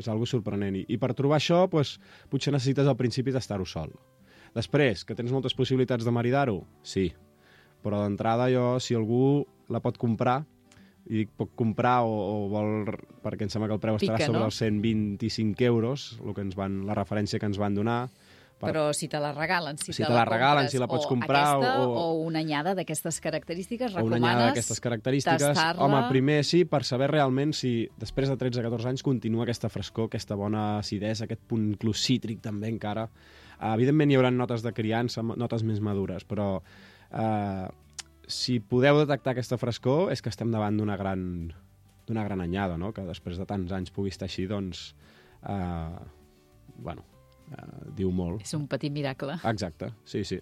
és algo sorprenent. I, i per trobar això, pues, potser necessites al principi d'estar-ho sol. Després, que tens moltes possibilitats de maridar-ho? Sí. Però d'entrada jo, si algú la pot comprar, i dic pot comprar o, o vol... perquè em sembla que el preu estarà Pica, sobre no? els 125 euros, el que ens van, la referència que ens van donar. Per- Però si te la regalen, si, Si te la regalen, compres, si la pots o comprar, aquesta, o- o... una anyada d'aquestes característiques, o una recomanes anyada d'aquestes característiques. Home, primer sí, per saber realment si després de 13-14 anys continua aquesta frescor, aquesta bona acidesa, aquest punt inclús cítric també encara. Uh, evidentment hi haurà notes de criança, notes més madures, però uh, si podeu detectar aquesta frescor és que estem davant d'una gran d'una gran anyada, no? que després de tants anys pugui estar així, doncs, uh, bueno, uh, diu molt. És un petit miracle. Exacte, sí, sí.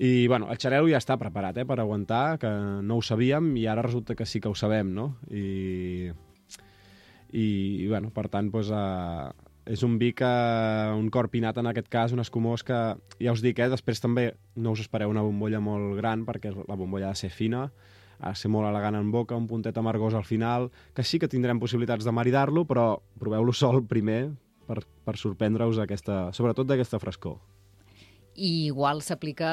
I, bueno, el xarel·lo ja està preparat, eh, per aguantar, que no ho sabíem i ara resulta que sí que ho sabem, no? I, i, i bueno, per tant, doncs, eh, és un vi que, un corpinat en aquest cas, un escumós que, ja us dic, eh, després també no us espereu una bombolla molt gran perquè la bombolla ha de ser fina, ha de ser molt elegant en boca, un puntet amargós al final, que sí que tindrem possibilitats de maridar-lo, però proveu-lo sol primer per, per sorprendre-us aquesta, sobretot d'aquesta frescor. I igual s'aplica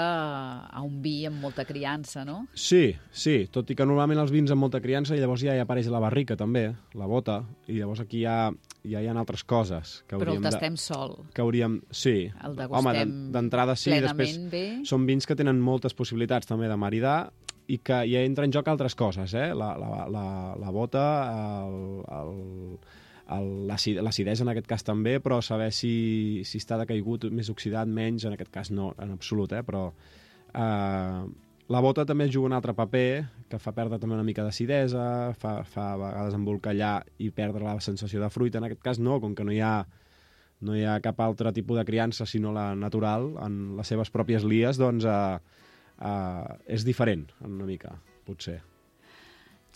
a un vi amb molta criança, no? Sí, sí, tot i que normalment els vins amb molta criança i llavors ja hi apareix la barrica també, la bota, i llavors aquí ja, ja hi ha altres coses que Però el tastem de... sol. Que hauríem... Sí. El Home, degustem d'en- d'entrada sí, després bé. són vins que tenen moltes possibilitats també de maridar i que hi entra en joc altres coses, eh? La, la, la, la bota, el, el, l'acidesa en aquest cas també, però saber si, si està decaigut, més oxidat, menys, en aquest cas no, en absolut, eh? però eh, la bota també juga un altre paper que fa perdre també una mica d'acidesa, fa, fa a vegades embolcallar i perdre la sensació de fruita, en aquest cas no, com que no hi ha no hi ha cap altre tipus de criança sinó la natural, en les seves pròpies lies, doncs eh, eh, és diferent, una mica, potser.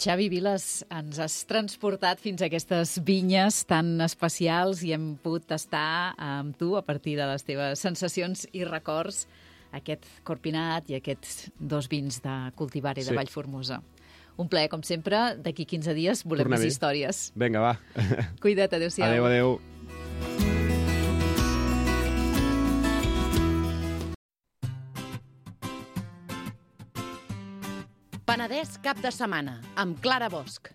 Xavi Viles, ens has transportat fins a aquestes vinyes tan especials i hem pogut tastar amb tu, a partir de les teves sensacions i records, aquest corpinat i aquests dos vins de cultivar i de Sí. Vallformosa. Un plaer, com sempre. D'aquí 15 dies volem més històries. Vinga, va. Cuida't, adéu-siau. Adéu, adéu. Penedès cap de setmana, amb Clara Bosch.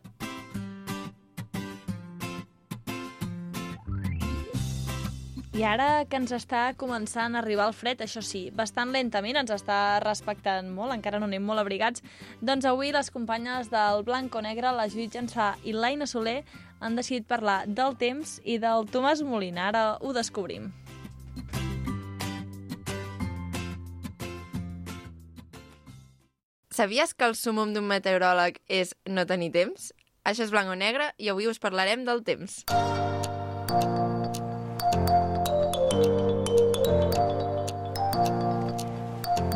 I ara que ens està començant a arribar el fred, això sí, bastant lentament, ens està respectant molt, encara no anem molt abrigats, doncs avui les companyes del Blanco Negre, la Judit Jansà i l'Aina Soler, han decidit parlar del temps i del Tomàs Molina. Ara ho descobrim. Sabies que el sumum d'un meteoròleg és no tenir temps? Això és blanc o negre i avui us parlarem del temps.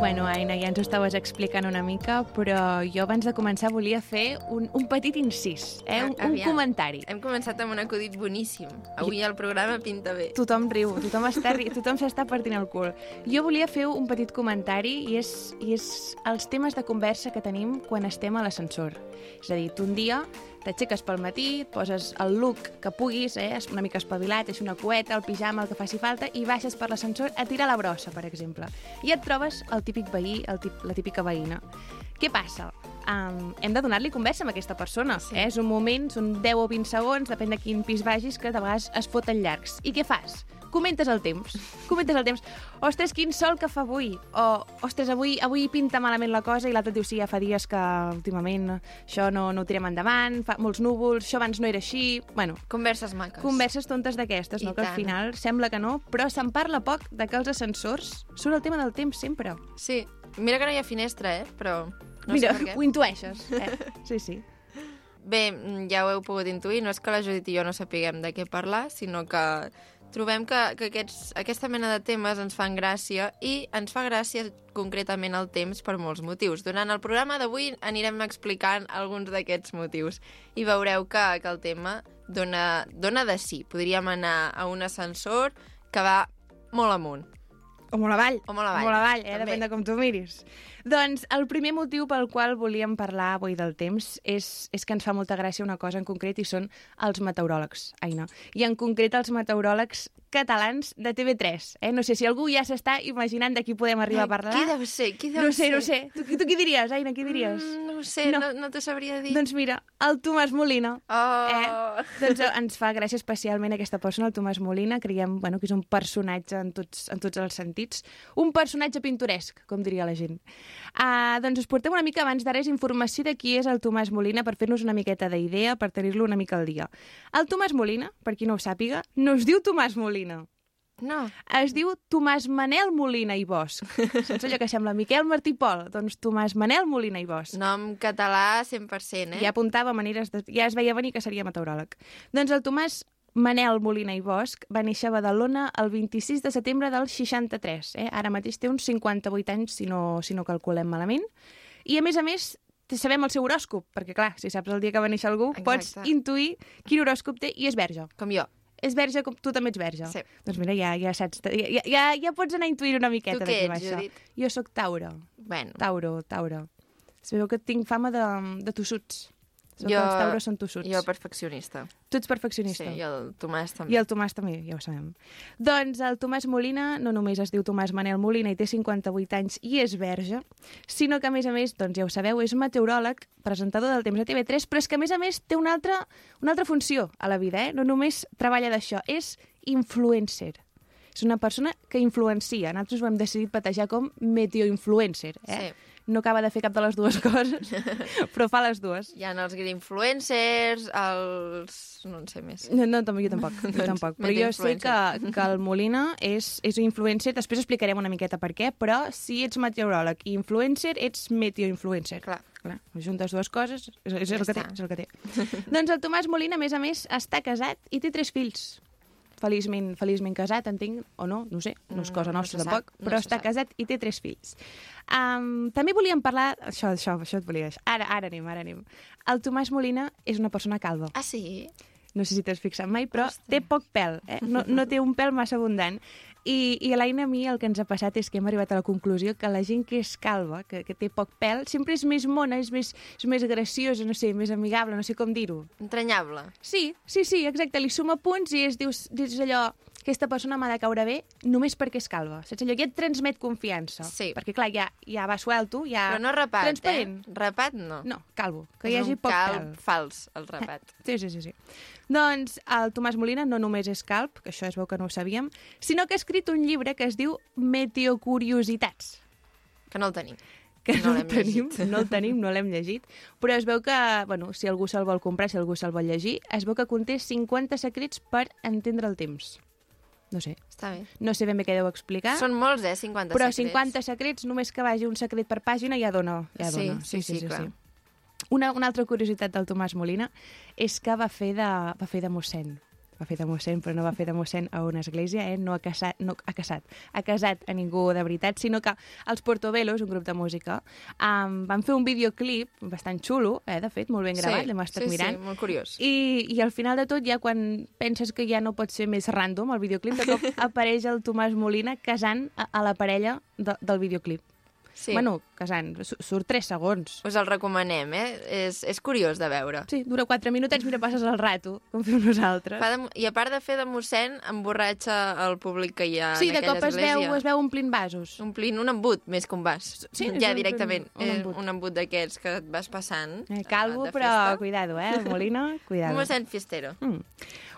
Bueno, Aina, ja ens ho estaves explicant una mica, però jo abans de començar volia fer un, un petit incís, eh? un, un Aviam. comentari. Hem començat amb un acudit boníssim. Avui el programa pinta bé. Tothom riu, tothom està ri... tothom s'està partint el cul. Jo volia fer un petit comentari i és, i és els temes de conversa que tenim quan estem a l'ascensor. És a dir, tu un dia t'aixeques pel matí, et poses el look que puguis, eh? és una mica espavilat, és una cueta, el pijama, el que faci falta, i baixes per l'ascensor a tirar la brossa, per exemple. I et trobes el típic veí, el tip, la típica veïna. Què passa? Um, hem de donar-li conversa amb aquesta persona. Sí. Eh? És un moment, són 10 o 20 segons, depèn de quin pis vagis, que de vegades es foten llargs. I què fas? Comentes el temps. Comentes el temps. Ostres, quin sol que fa avui. O, ostres, avui, avui pinta malament la cosa i l'altre diu, sí, ja fa dies que últimament això no, no ho tirem endavant, fa molts núvols, això abans no era així... Bueno, Converses maques. converses tontes d'aquestes, no? I Que al tant. final sembla que no, però se'n parla poc de que els ascensors surt el tema del temps sempre. Sí, mira que no hi ha finestra, eh? Però no Mira, sé per què. ho intueixes. Eh? Sí, sí. Bé, mm, ja ho heu pogut intuir, no és que la Judit i jo no sapiguem de què parlar, sinó que trobem que, que aquests, aquesta mena de temes ens fan gràcia i ens fa gràcia concretament el temps per molts motius. Durant el programa d'avui anirem explicant alguns d'aquests motius i veureu que, que el tema dona, dona de sí. Podríem anar a un ascensor que va molt amunt. O molt avall. O molt avall. Molt avall, eh? també. Depèn de com tu miris. Doncs el primer motiu pel qual volíem parlar avui del temps és, és que ens fa molta gràcia una cosa en concret i són els meteoròlegs, Aina. I en concret els meteoròlegs catalans de TV3. Eh? No sé si algú ja s'està imaginant de qui podem arribar a parlar. Qui deu ser? Qui deu no sé, ser? no sé. Tu, tu qui diries, Aina, qui diries? Mm, no sé, no, no, no t'ho sabria dir. Doncs mira, el Tomàs Molina. Oh. Eh? Doncs eh, ens fa gràcia especialment aquesta persona, el Tomàs Molina. Creiem bueno, que és un personatge en tots, en tots els sentits. Un personatge pintoresc, com diria la gent. Uh, doncs us portem una mica abans de res informació de qui és el Tomàs Molina per fer-nos una miqueta d'idea, per tenir-lo una mica al dia. El Tomàs Molina, per qui no ho sàpiga, no es diu Tomàs Molina. No. Es diu Tomàs Manel Molina i Bosch. Saps allò que sembla Miquel Martí Pol? Doncs Tomàs Manel Molina i Bosch. Nom català 100%, eh? Ja apuntava maneres de... Ja es veia venir que seria meteoròleg. Doncs el Tomàs Manel Molina i Bosch va néixer a Badalona el 26 de setembre del 63. Eh? Ara mateix té uns 58 anys, si no, si no calculem malament. I, a més a més, te- sabem el seu horòscop, perquè, clar, si saps el dia que va néixer algú, Exacte. pots intuir quin horòscop té i és verge. Com jo. És verge com tu també ets verge. Sí. Doncs mira, ja, ja saps, ja, ja, ja pots anar intuint una miqueta Tu de què ets, això. Judit? Jo sóc Tauro. Bueno. Tauro, Tauro. Es veu que tinc fama de, de tossuts. Veu Jo- els Tauros són tossuts. Jo perfeccionista. Tu ets perfeccionista. Sí, i el Tomàs també. I el Tomàs també, ja ho sabem. Doncs el Tomàs Molina no només es diu Tomàs Manel Molina i té 58 anys i és verge, sinó que, a més a més, doncs ja ho sabeu, és meteoròleg, presentador del Temps a TV3, però és que, a més a més, té una altra, una altra funció a la vida, eh? No només treballa d'això, és influencer. És una persona que influencia. Nosaltres ho hem decidit batejar com meteoinfluencer, eh? Sí. No acaba de fer cap de les dues coses, però fa les dues. Hi ha els influencers, els... no en sé més. No, no, jo tampoc, jo Doncs, tampoc. Però jo sé que, que el Molina és, és influencer, després explicarem una miqueta per què, però si ets meteoròleg i influencer, ets meteoinfluencer. Clar. Clar, juntes dues coses, és, és, Ja el que té, és el que té. doncs el Tomàs Molina, a més a més, està casat i té tres fills. Feliçment, feliçment casat, entenc, o no, no sé, no és Mm, cosa no nostra sap, tampoc, no però està sap. casat i té tres fills. Um, també volíem parlar... Això, això, això et volia dir. Ara, ara anem, ara anem. El Tomàs Molina és una persona calva. Ah, sí? No sé si t'has fixat mai, però té poc pèl, eh? no, no té un pèl massa abundant. I, i a l'Aina a mi el que ens ha passat és que hem arribat a la conclusió que la gent que és calva, que, que té poc pèl, sempre és més mona, és més, és més graciosa, no sé, més amigable, no sé com dir-ho. Entranyable. Sí, sí, sí, exacte. Li suma punts i es dius, dius allò, aquesta persona m'ha de caure bé només perquè és calva. Saps allò? Et transmet confiança. Sí. Perquè, clar, ja, ja va suelto, ja... Però no rapat, Transparent. eh? Rapat no. No, calvo. Que És hi hagi poc calb pèl. fals, el rapat. Sí, sí, sí, sí. Doncs el Tomàs Molina no només és calp, que això es veu que no ho sabíem, sinó que ha escrit un llibre que es diu Meteocuriositats. Que no el tenim. Que No no, el tenim, llegit. no el tenim, no l'hem llegit, però es veu que, bueno, si algú se'l vol comprar, si algú se'l vol llegir, es veu que conté 50 secrets per entendre el temps. No sé. Està bé. No sé ben bé què deu explicar. Són molts, eh, 50 però secrets. 50 secrets, només que vagi un secret per pàgina ja dona. Ja Sí, dona. sí, sí, clar. Una, una altra curiositat del Tomàs Molina és que va fer de, va fer de mossèn. Va fer de mossèn, però no va fer de mossèn a una església, eh? no, ha casat, no ha casat, ha casat a ningú de veritat, sinó que els Portobelos, un grup de música, um, van fer un videoclip bastant xulo, eh? de fet, molt ben gravat, sí, l'hem estat sí, mirant. Sí, molt curiós. I, I al final de tot, ja quan penses que ja no pot ser més random el videoclip, de cop apareix el Tomàs Molina casant a, a la parella de, del videoclip. Sí. Bueno, casant, su- surt 3 segons. Us el recomanem, eh? És, és curiós de veure. Sí, dura 4 minutets, mira, passes el rato, com fem nosaltres. Fa de, I a part de fer de mossèn, emborratxa el públic que hi ha Sí, en de aquella cop es veu, església. es veu omplint vasos. Omplint un embut, més que un vas. Sí, ja un- directament. un eh, embut. un embut d'aquests que et vas passant. Eh, calvo, de però cuidado, eh, Molina, cuidado. Un mossèn fiestero. Mm.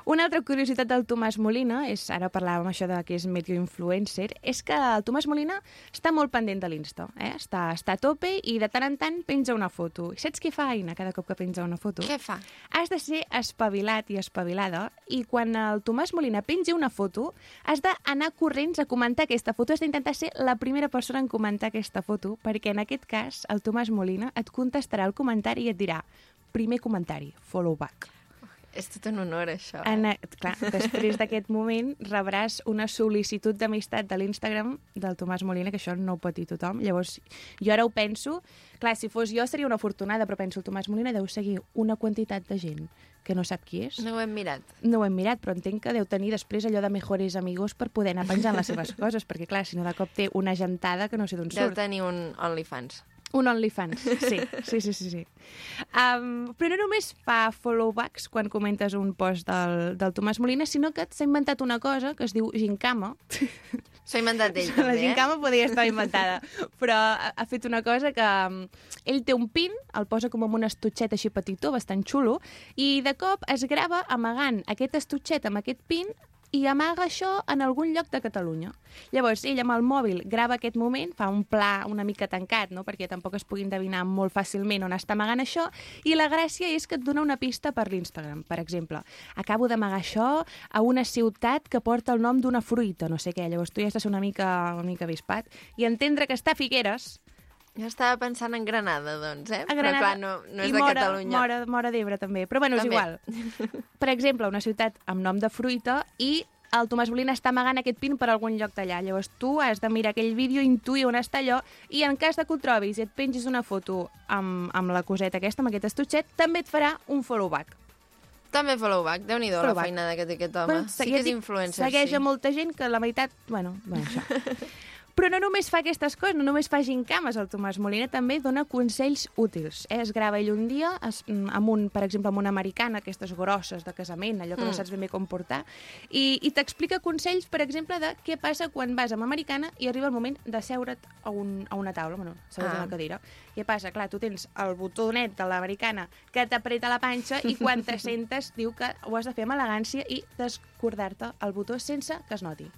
Una altra curiositat del Tomàs Molina, és, ara parlàvem això de que és medio influencer, és que el Tomàs Molina està molt pendent de l'Insta, eh? està, està a tope i de tant en tant penja una foto. I saps què fa, Aina, cada cop que penja una foto? Què fa? Has de ser espavilat i espavilada i quan el Tomàs Molina penja una foto has d'anar corrents a comentar aquesta foto, has d'intentar ser la primera persona en comentar aquesta foto, perquè en aquest cas el Tomàs Molina et contestarà el comentari i et dirà primer comentari, follow back. És tot un honor, això. En, clar, després d'aquest moment rebràs una sol·licitud d'amistat de l'Instagram del Tomàs Molina, que això no ho pot dir tothom. Llavors, jo ara ho penso... Clar, si fos jo seria una afortunada, però penso el Tomàs Molina deu seguir una quantitat de gent que no sap qui és. No ho hem mirat. No ho hem mirat, però entenc que deu tenir després allò de mejores amigos per poder anar penjant les seves coses, perquè clar, si no de cop té una gentada que no sé d'on Deu surt. tenir un OnlyFans. Un OnlyFans, sí, sí, sí, sí. sí. Um, però no només fa followbacks quan comentes un post del, del Tomàs Molina, sinó que s'ha inventat una cosa que es diu gincama. S'ho ha inventat ell, La també, eh? gincama podria estar inventada, però ha, ha fet una cosa que um, ell té un pin, el posa com amb un estutxet així petitó, bastant xulo, i de cop es grava amagant aquest estutxet amb aquest pin i amaga això en algun lloc de Catalunya. Llavors, ell amb el mòbil grava aquest moment, fa un pla una mica tancat, no? perquè tampoc es pugui endevinar molt fàcilment on està amagant això, i la gràcia és que et dona una pista per l'Instagram. Per exemple, acabo d'amagar això a una ciutat que porta el nom d'una fruita, no sé què. Llavors tu ja ser una mica, una mica avispat i entendre que està a Figueres, Jo estava pensant en Granada, doncs, eh? a Però Granada, clar, no, no és i de Mora, Catalunya. Mora, Mora d'Ebre també, però bueno, és També. igual. Per exemple, una ciutat amb nom de fruita i el Tomàs Molina està amagant aquest pin per algun lloc d'allà. Llavors tu has de mirar aquell vídeo, intuir on està allò, i en cas de que ho trobis i et pengis una foto amb, amb la coseta aquesta, amb aquest estutxet, també et farà un follow back. També follow back. Déu-n'hi-do la Follow back. feinada que té aquest home. sí que és influencer, segueix sí. a molta gent que la meitat... Bueno, bueno això. Però no només fa aquestes coses, no només fa gincames el Tomàs Molina, també dona consells útils. Eh? Es grava ell un dia es, mm, amb un, per exemple, amb una americana, aquestes grosses de casament, allò que mm. no saps ben bé com portar, i, i t'explica consells, per exemple, de què passa quan vas amb americana i arriba el moment de seure't a, un, a una taula, bueno, seure't Ah. a una cadira. Què passa? Clar, tu tens el botonet de l'americana que t'apreta la panxa i quan te sentes diu que ho has de fer amb elegància i descordar-te el botó sense que es noti.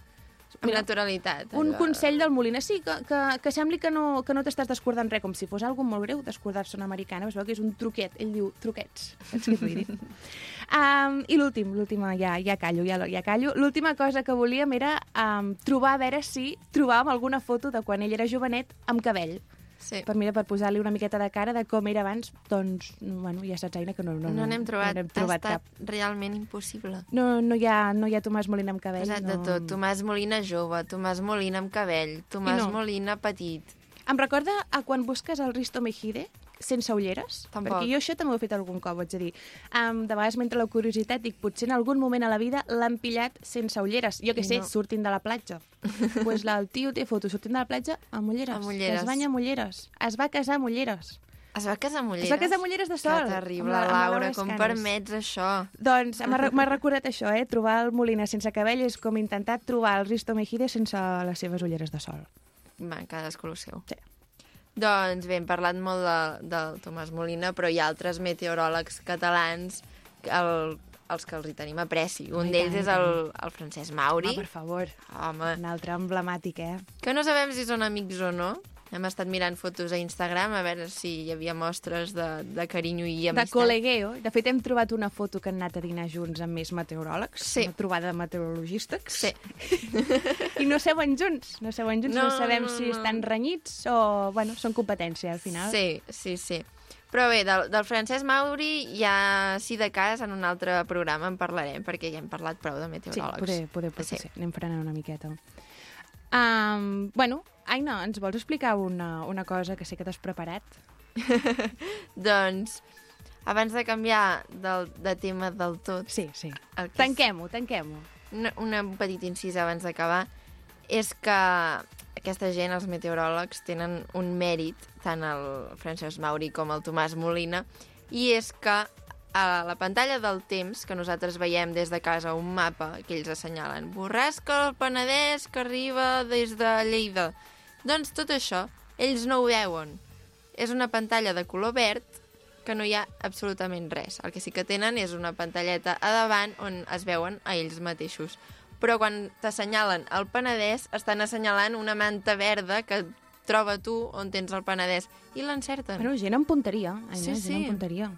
Amb naturalitat. Un allò. consell del Molina, sí, que, que, que sembli que no, que no t'estàs descordant res, com si fos algo molt greu descordar-se una americana. Es veu que és un truquet. Ell diu truquets. Saps què um, I l'últim, l'última, ja, ja callo, ja, ja callo. L'última cosa que volíem era um, trobar, a veure si trobàvem alguna foto de quan ell era jovenet amb cabell. Sí. Per, mira, per posar-li una miqueta de cara de com era abans, doncs, bueno, ja saps, Aina, que no, no, No n'hem trobat. No trobat ha cap. estat realment impossible. No, no, hi ha, no hi ha Tomàs Molina amb cabell. Pesat no. de tot. Tomàs Molina jove, Tomàs Molina amb cabell, Tomàs no. Molina petit. Em recorda a quan busques el Risto Mejide sense ulleres? Tampoc. Perquè jo això també ho he fet algun cop, haig de dir. Um, de vegades mentre la curiositat dic, potser en algun moment a la vida l'han pillat sense ulleres. Jo que I sé, no. surtin de la platja. pues la, el tio té fotos sortint de la platja amb ulleres. Amb ulleres. Que es banya amb ulleres. Es va casar amb ulleres. Es va casar amb ulleres? Es va casar amb ulleres de sol. Que terrible, amb la- amb la Laura, com Escanes. permets això? Doncs m'ha recordat això, eh? Trobar el Molina sense cabell és com intentar trobar el Risto Mejide sense les seves ulleres de sol. Va, cadascú el seu. Sí. Doncs bé, hem parlat molt de, del Tomàs Molina, però hi ha altres meteoròlegs catalans, el, els que els hi tenim apreci. Un d'ells és el, el Francesc Mauri. Home, per favor. Home. Un altre emblemàtic, eh? Que no sabem si són amics o no, hem estat mirant fotos a Instagram a veure si hi havia mostres de, de carinyo i De amistat. col·legueo. De fet, hem trobat una foto que han anat a dinar junts amb més meteoròlegs. Sí. Una trobada de meteorologistes. Sí. I no seuen junts. No seuen junts, no, No, sabem no, si no. estan renyits o, bueno, són competència al final. Sí, sí, sí. Però bé, del, del Francesc Mauri ja, si de cas, en un altre programa en parlarem, perquè ja hem parlat prou de Sí, meteoròlegs. poder, poder, poder Sí. sí. Anem frenant una miqueta. Um, bueno, Aina, ens vols explicar una, una cosa que sé que t'has preparat? Doncs, abans de canviar del, de tema del tot... Sí, sí. Tanquem-ho, tanquem-ho. Una, una, un petit incís abans d'acabar és que aquesta gent, els meteoròlegs, tenen un mèrit, tant el Francesc Mauri com el Tomàs Molina, i és que a la pantalla del temps, que nosaltres veiem des de casa un mapa que ells assenyalen, borrasca al Penedès que arriba des de Lleida. Doncs tot això, ells no ho veuen. És una pantalla de color verd que no hi ha absolutament res. El que sí que tenen és una pantalleta a davant on es veuen a ells mateixos. Però quan t'assenyalen el Penedès, estan assenyalant una manta verda que troba tu on tens el Penedès. I l'encerten. Bueno, gent amb punteria. Aina, Sí, gent sí. amb punteria.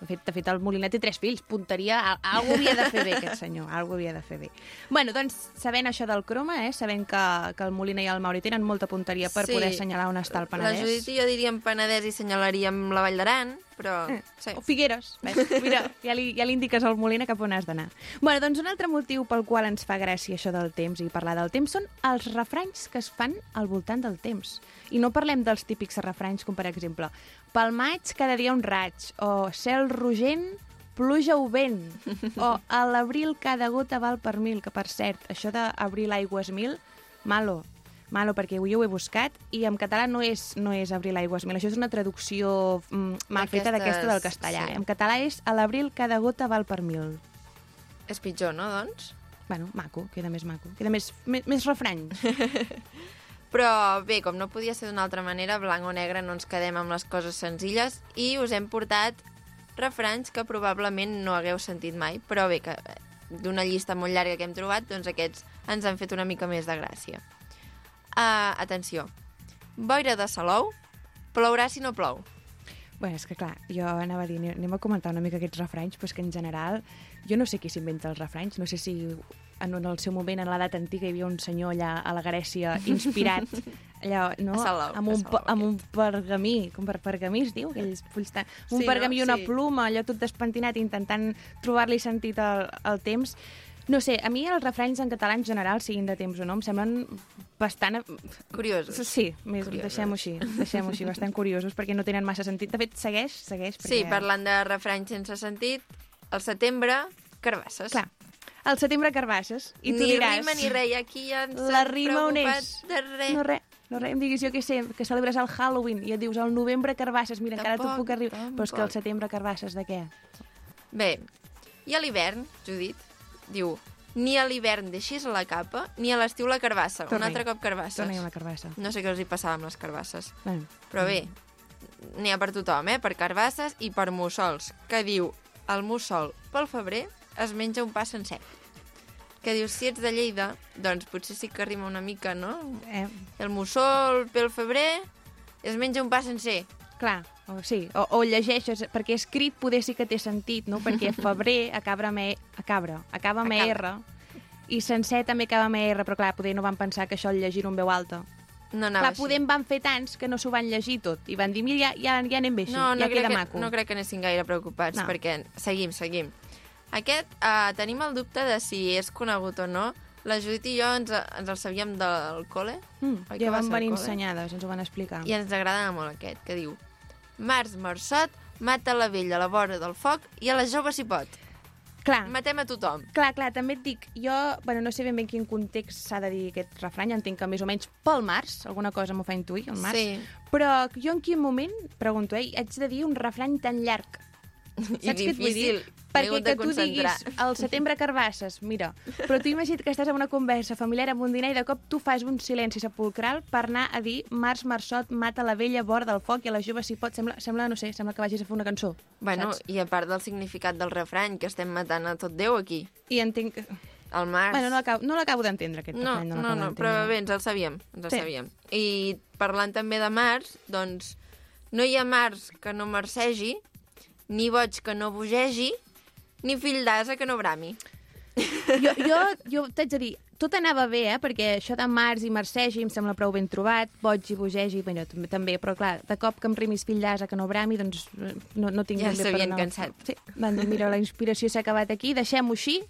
De fet, de fet, el Moliner té tres fills. Punteria, al- algú havia de fer bé, aquest senyor. Algú havia de fer bé. Bueno, doncs, sabent això del croma, eh, sabent que, que el Moliner i el Mauri tenen molta punteria per Sí. poder assenyalar on està el La Penedès. Judit i jo diríem Penedès i senyalaríem la Vall d'Aran, però... Eh, Sí. O Figueres. Ves? Mira, ja li, ja li indiques al Molina cap on has d'anar. Bueno, doncs un altre motiu pel qual ens fa gràcia això del temps i parlar del temps són els refranys que es fan al voltant del temps. I no parlem dels típics refranys com, per exemple, pel maig cada dia un raig, o cel rogent, pluja o vent, o a l'abril cada gota val per mil, que per cert, això d'abril aigües mil, malo, malo, perquè jo ho he buscat i en català no és, no és abril aigües mil, això és una traducció mm, mal feta d'aquesta del castellà. sí. En català és a l'abril cada gota val per mil. És pitjor, no, doncs? Bueno, maco, queda més maco. Queda més, més, més refrany. Però bé, com no podia ser d'una altra manera, blanc o negre no ens quedem amb les coses senzilles i us hem portat refranys que probablement no hagueu sentit mai, però bé, que eh, d'una llista molt llarga que hem trobat, doncs aquests ens han fet una mica més de gràcia. Uh, atenció, boira de Salou, plourà si no plou. Bé, és que clar, jo anava a dir, anem- a comentar una mica aquests refranys, però que en general jo no sé qui s'inventa els refranys, no sé si en, un, el seu moment, en l'edat antiga, hi havia un senyor allà a la Grècia inspirat, allò, no? Salou, amb, un, Salou, amb un pergamí, com per pergamí es diu, aquells fulls tan... Un Sí, no? pergamí i una Sí. pluma, allò tot despentinat, intentant trobar-li sentit al, al temps. No sé, a mi els refranys en català en general, siguin de temps o no, em semblen bastant... Curiosos. Sí, més, Curiosos. deixem-ho així, deixem-ho així, bastant curiosos, perquè no tenen massa sentit. De fet, segueix, segueix. Sí, perquè... parlant de refranys sense sentit, al setembre, carbasses. Clar, al setembre carbasses, i tu ni diràs... rima ni res, aquí ja ens La rima on és? de res. No res, no res. Em diguis jo que sé, que celebres el Halloween i et dius el novembre carbasses, mira, encara t'ho Tampoc, puc arribar. Però és que tampoc. el setembre carbasses de què? Bé, i a l'hivern, Judit, diu, ni a l'hivern deixis la capa, ni a l'estiu la carbassa. Un altre cop carbasses. Torna-hi amb la carbassa. No sé què els hi passava amb les carbasses. Bueno, Però bé, n'hi ha per tothom, eh? Per carbasses i per mussols, que diu, el mussol pel febrer es menja un pa sencer. Que diu, si ets de Lleida, doncs potser sí que rima una mica, no? Eh. El mussol pel febrer es menja un pa sencer. Clar, o, sí, o, o llegeixes, perquè escrit poder sí que té sentit, no? Perquè febrer acaba amb, e, acabra, acaba amb Acabra. R, i sencer també acaba amb R, però clar, poder no van pensar que això el llegir en veu alta. No anava Clar, així. poder en van fer tants que no s'ho van llegir tot, i van dir, mira, ja, ja, ja anem bé així, No, no, ja queda que, maco. no crec que anessin gaire preocupats, No. perquè seguim, seguim. Aquest, uh, tenim el dubte de si és conegut o no. La Judit i jo ens, ens el sabíem del col·le. Mm, ja va van ser al venir ensenyades, ens ho van explicar. I ens agrada molt aquest, que diu Març marçot, mata la vella a la vora del foc i a la jove si pot. Clar. Matem a tothom. Clar, clar, també et dic, jo, bueno, no sé ben bé en quin context s'ha de dir aquest refrany, entenc que més o menys pel març, alguna cosa m'ho fa intuir, el març, Sí. però jo en quin moment, pregunto, eh, haig de dir un refrany tan llarg? I Saps què et vull dir? Perquè que tu diguis al setembre carbasses, mira, però tu imagina't que estàs en una conversa familiar amb un dinar i de cop tu fas un silenci sepulcral per anar a dir març, marçot, mata la vella, vora del foc i a la jove si pot. Sembla, sembla, no sé, sembla que vagis a fer una cançó. Bueno, saps? i a part del significat del refrany, que estem matant a tot Déu aquí. I entenc. El març. Bueno, no l'acabo no d'entendre, aquest No, refrany. no, no, d'entendre. però bé, ens el sabíem, ens el Sí. sabíem. I parlant també de març, doncs, no hi ha març que no marcegi, ni boig que no bogegi, ni fill d'asa que no brami. Jo, jo, jo t'haig de dir, tot anava bé, eh? perquè això de març i marcegi em sembla prou ben trobat, boig i bogegi, bueno, també, també, però clar, de cop que em rimis fill d'asa que no brami, doncs no, no tinc Ja ben bé per s'havien cansat. Sí, van dir, mira, la inspiració s'ha acabat aquí, deixem-ho així.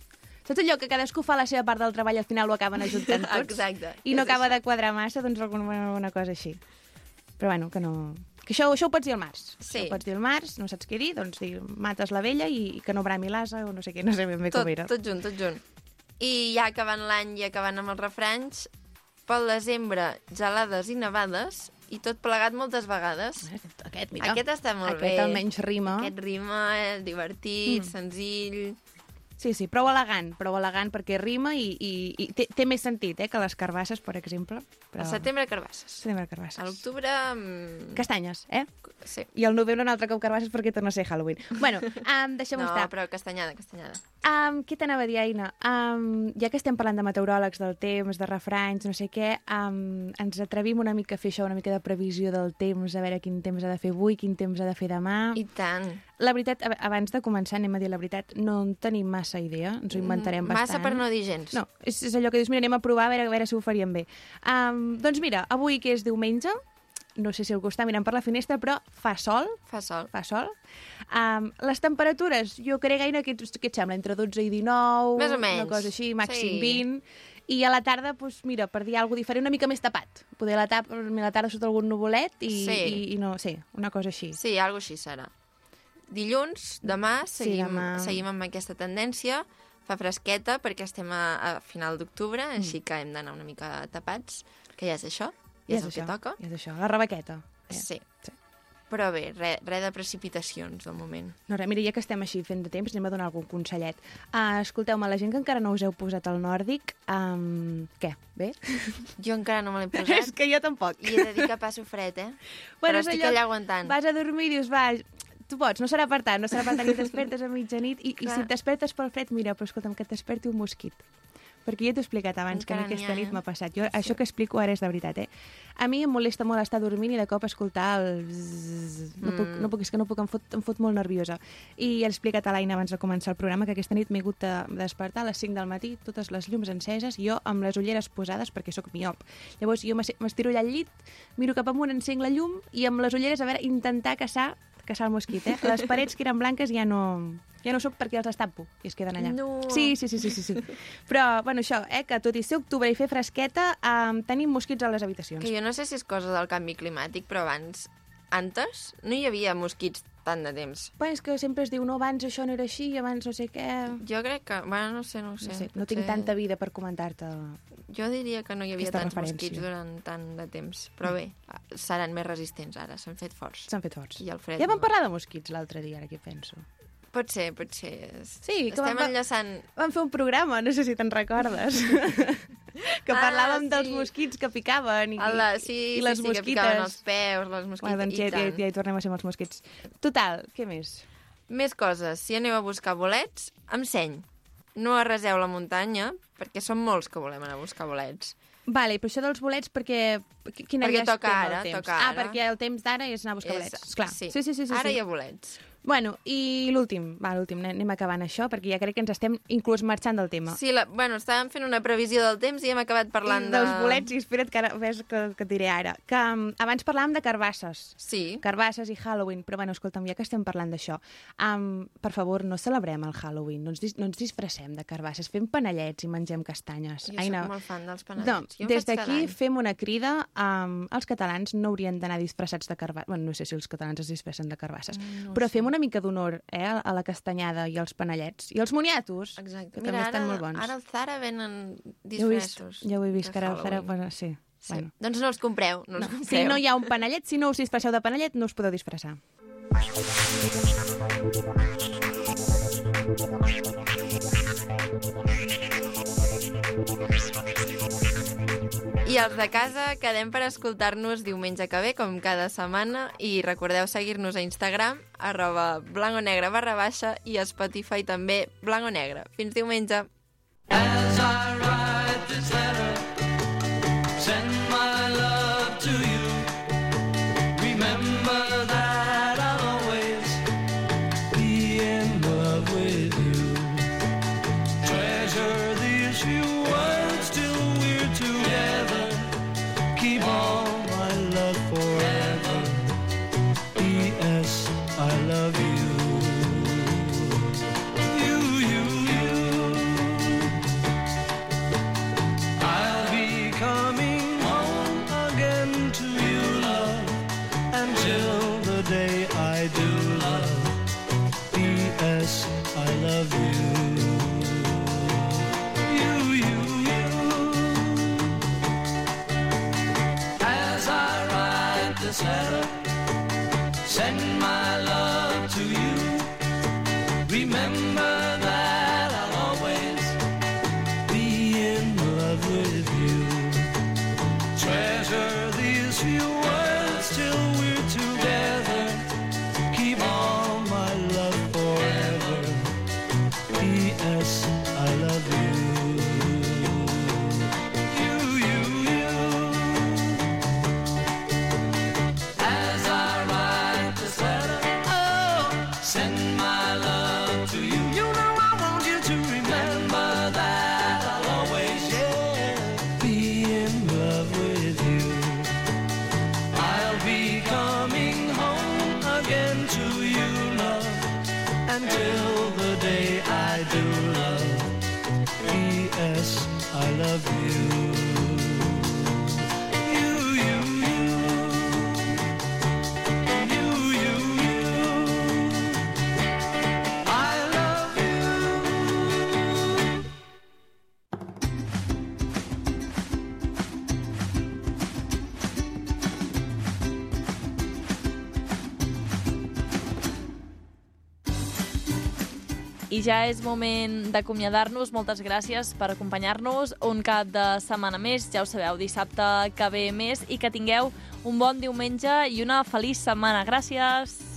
Saps allò que cadascú fa la seva part del treball i al final ho acaben ajuntant tots? Exacte. I no acaba això. de quadrar massa, doncs alguna cosa així. Però bueno, que no... Que això, això ho pots dir al març. Sí. Això ho pots dir al març, no saps què dir, doncs dir, mates la vella i, i que no brami l'asa o no sé què, no sé ben bé Tot, com era. tot junt, tot junt. I ja acabant l'any i acabant amb els refranys, pel desembre, gelades i nevades, i tot plegat moltes vegades. Aquest, mira. Aquest està molt bé. Aquest almenys rima. Aquest rima, és divertit, Mm. senzill... Sí, sí, prou elegant, prou elegant perquè rima i, i, i té, té més sentit eh, que les carbasses, per exemple. Però... Al setembre, carbasses. Setembre, carbasses. A l'octubre... mm, Castanyes, eh? Sí. I al novembre un altre cop carbasses perquè torna a ser Halloween. Bueno, um, deixem-ho no, estar. però castanyada, castanyada. Um, què t'anava a dir, Aina? Um, ja que estem parlant de meteoròlegs, del temps, de refranys, no sé què, um, ens atrevim una mica a fer això, una mica de previsió del temps, a veure quin temps ha de fer avui, quin temps ha de fer demà. I tant. La veritat, abans de començar, anem a dir la veritat, no en tenim massa idea, ens ho inventarem bastant. Massa per no dir gens. No, és, és allò que dius, mira, anem a provar a veure, a veure si ho faríem bé. Um, doncs mira, avui que és diumenge, no sé si algú està mirant per la finestra, però fa sol. Fa sol. Fa sol. Um, les temperatures, jo crec, Aina, que, què et sembla? Entre 12 i 19? Més o menys. Una cosa així, màxim Sí. 20. I a la tarda, doncs, mira, per dir alguna diferent, una mica més tapat. Poder la, tap, a la tarda sota algun nuvolet i, Sí. i, i no, sí, una cosa així. Sí, algo així serà. Dilluns, demà, Sí, seguim, demà. seguim amb aquesta tendència. Fa fresqueta perquè estem a, a final d'octubre, Mm. així que hem d'anar una mica tapats, que ja és això, Ja és és el això, que toca. Ja és això, la rebequeta. Eh, Sí. Però bé, res re de precipitacions, del moment. No, res, mira, ja que estem així fent de temps, anem a donar algun consellet. Uh, escolteu-me, la gent que encara no us heu posat al nòrdic, um, què? Bé? Jo encara no me l'he posat. és que jo tampoc. I he de dir que passo fred, eh? Però és estic allò- allà aguantant. Vas a dormir i dius, va, tu pots, no serà per tant, no serà per tant, i et despertes a mitjanit, i, i si et despertes pel fred, mira, però escolta'm, que et desperti un mosquit. Perquè ja t'ho he explicat abans, que a mi Encara aquesta ha, nit eh? m'ha passat. Jo, això que explico ara és de veritat, eh? A mi em molesta molt estar dormint i de cop escoltar el... zzz. No, puc, Mm. no puc, és que no puc, em fot, em fot molt nerviosa. I he explicat a l'Aina abans de començar el programa que aquesta nit m'he hagut de despertar a les 5 del matí, totes les llums enceses, jo amb les ulleres posades perquè sóc miop. Llavors jo m'es- m'estiro allà al llit, miro cap amunt, encenc la llum i amb les ulleres a veure, intentar caçar caçar el mosquit, eh? Les parets que eren blanques ja no, ja no sóc perquè els estampo i es queden allà. No. Sí, sí, sí, sí, sí, sí. Però, bueno, això, eh, que tot i ser octubre i fer fresqueta, eh, tenim mosquits a les habitacions. Que jo no sé si és cosa del canvi climàtic, però abans, antes, no hi havia mosquits tant de temps. Bueno, és que sempre es diu, no, abans això no era així, abans no sé què... Jo crec que... Bueno, no sé, no sé. No, sé, no tinc tanta vida per comentar-te. Jo diria que no hi havia tants referència. mosquits durant tant de temps. Però bé, seran més resistents ara, s'han fet forts. S'han fet forts. I el fred... Ja vam no. parlar de mosquits l'altre dia, ara que penso. Pot ser, pot ser. Sí, que Estem vam- enllaçant... Vam fer un programa, no sé si te'n recordes, que Ah, parlàvem dels sí. mosquits que picaven i, de, sí, i sí, les sí, mosquites. que picaven els peus, les mosquites, Bueno, doncs i ja, ja, tant. ja hi tornem a ser amb els mosquits. Total, què més? Més coses. Si aneu a buscar bolets, amb seny. No arraseu la muntanya, perquè són molts que volem anar a buscar bolets. Vale, però això dels bolets, perquè... Quin Perquè toca ara, toca Ah, ara. perquè el temps d'ara és anar a buscar És- bolets. Esclar. sí. sí, sí, sí, sí, Ara sí. hi ha bolets. Bueno, i l'últim, va, l'últim, anem acabant això, perquè ja crec que ens estem inclús marxant del tema. Sí, la, bueno, estàvem fent una previsió del temps i hem acabat parlant I dels de... bolets, i espera't que ara ves que, que et diré ara. Que um, abans parlàvem de carbasses. Sí. Carbasses i Halloween, però bueno, escolta'm, ja que estem parlant d'això, um, per favor, no celebrem el Halloween, no ens, dis no ens disfressem de carbasses, fem panellets i mengem castanyes. Jo Aina, soc molt fan dels no, panellets. En des d'aquí fem una crida. Um, els catalans no haurien d'anar disfressats de carbasses. Bueno, no sé si els catalans es disfressen de carbasses. Mm, no però sé. fem una mica d'honor eh, a la castanyada i als panellets. I els moniatos, Exacte. que Mira, també ara, estan molt bons. ara al Zara venen ja ho he vist, disfressos. ja ho he vist, que ara el Zara... Bueno, sí. Sí. Bueno. Doncs no els compreu, no, els No, compreu. si no hi ha un panellet, si no us disfresseu de panellet, no us podeu disfressar. I els de casa quedem per escoltar-nos diumenge que ve, com cada setmana, i recordeu seguir-nos a Instagram, arroba blanconegre barra baixa, i a Spotify també blanconegre. Fins diumenge! ja és moment d'acomiadar-nos. Moltes gràcies per acompanyar-nos un cap de setmana més. Ja ho sabeu, dissabte que ve més i que tingueu un bon diumenge i una feliç setmana. Gràcies!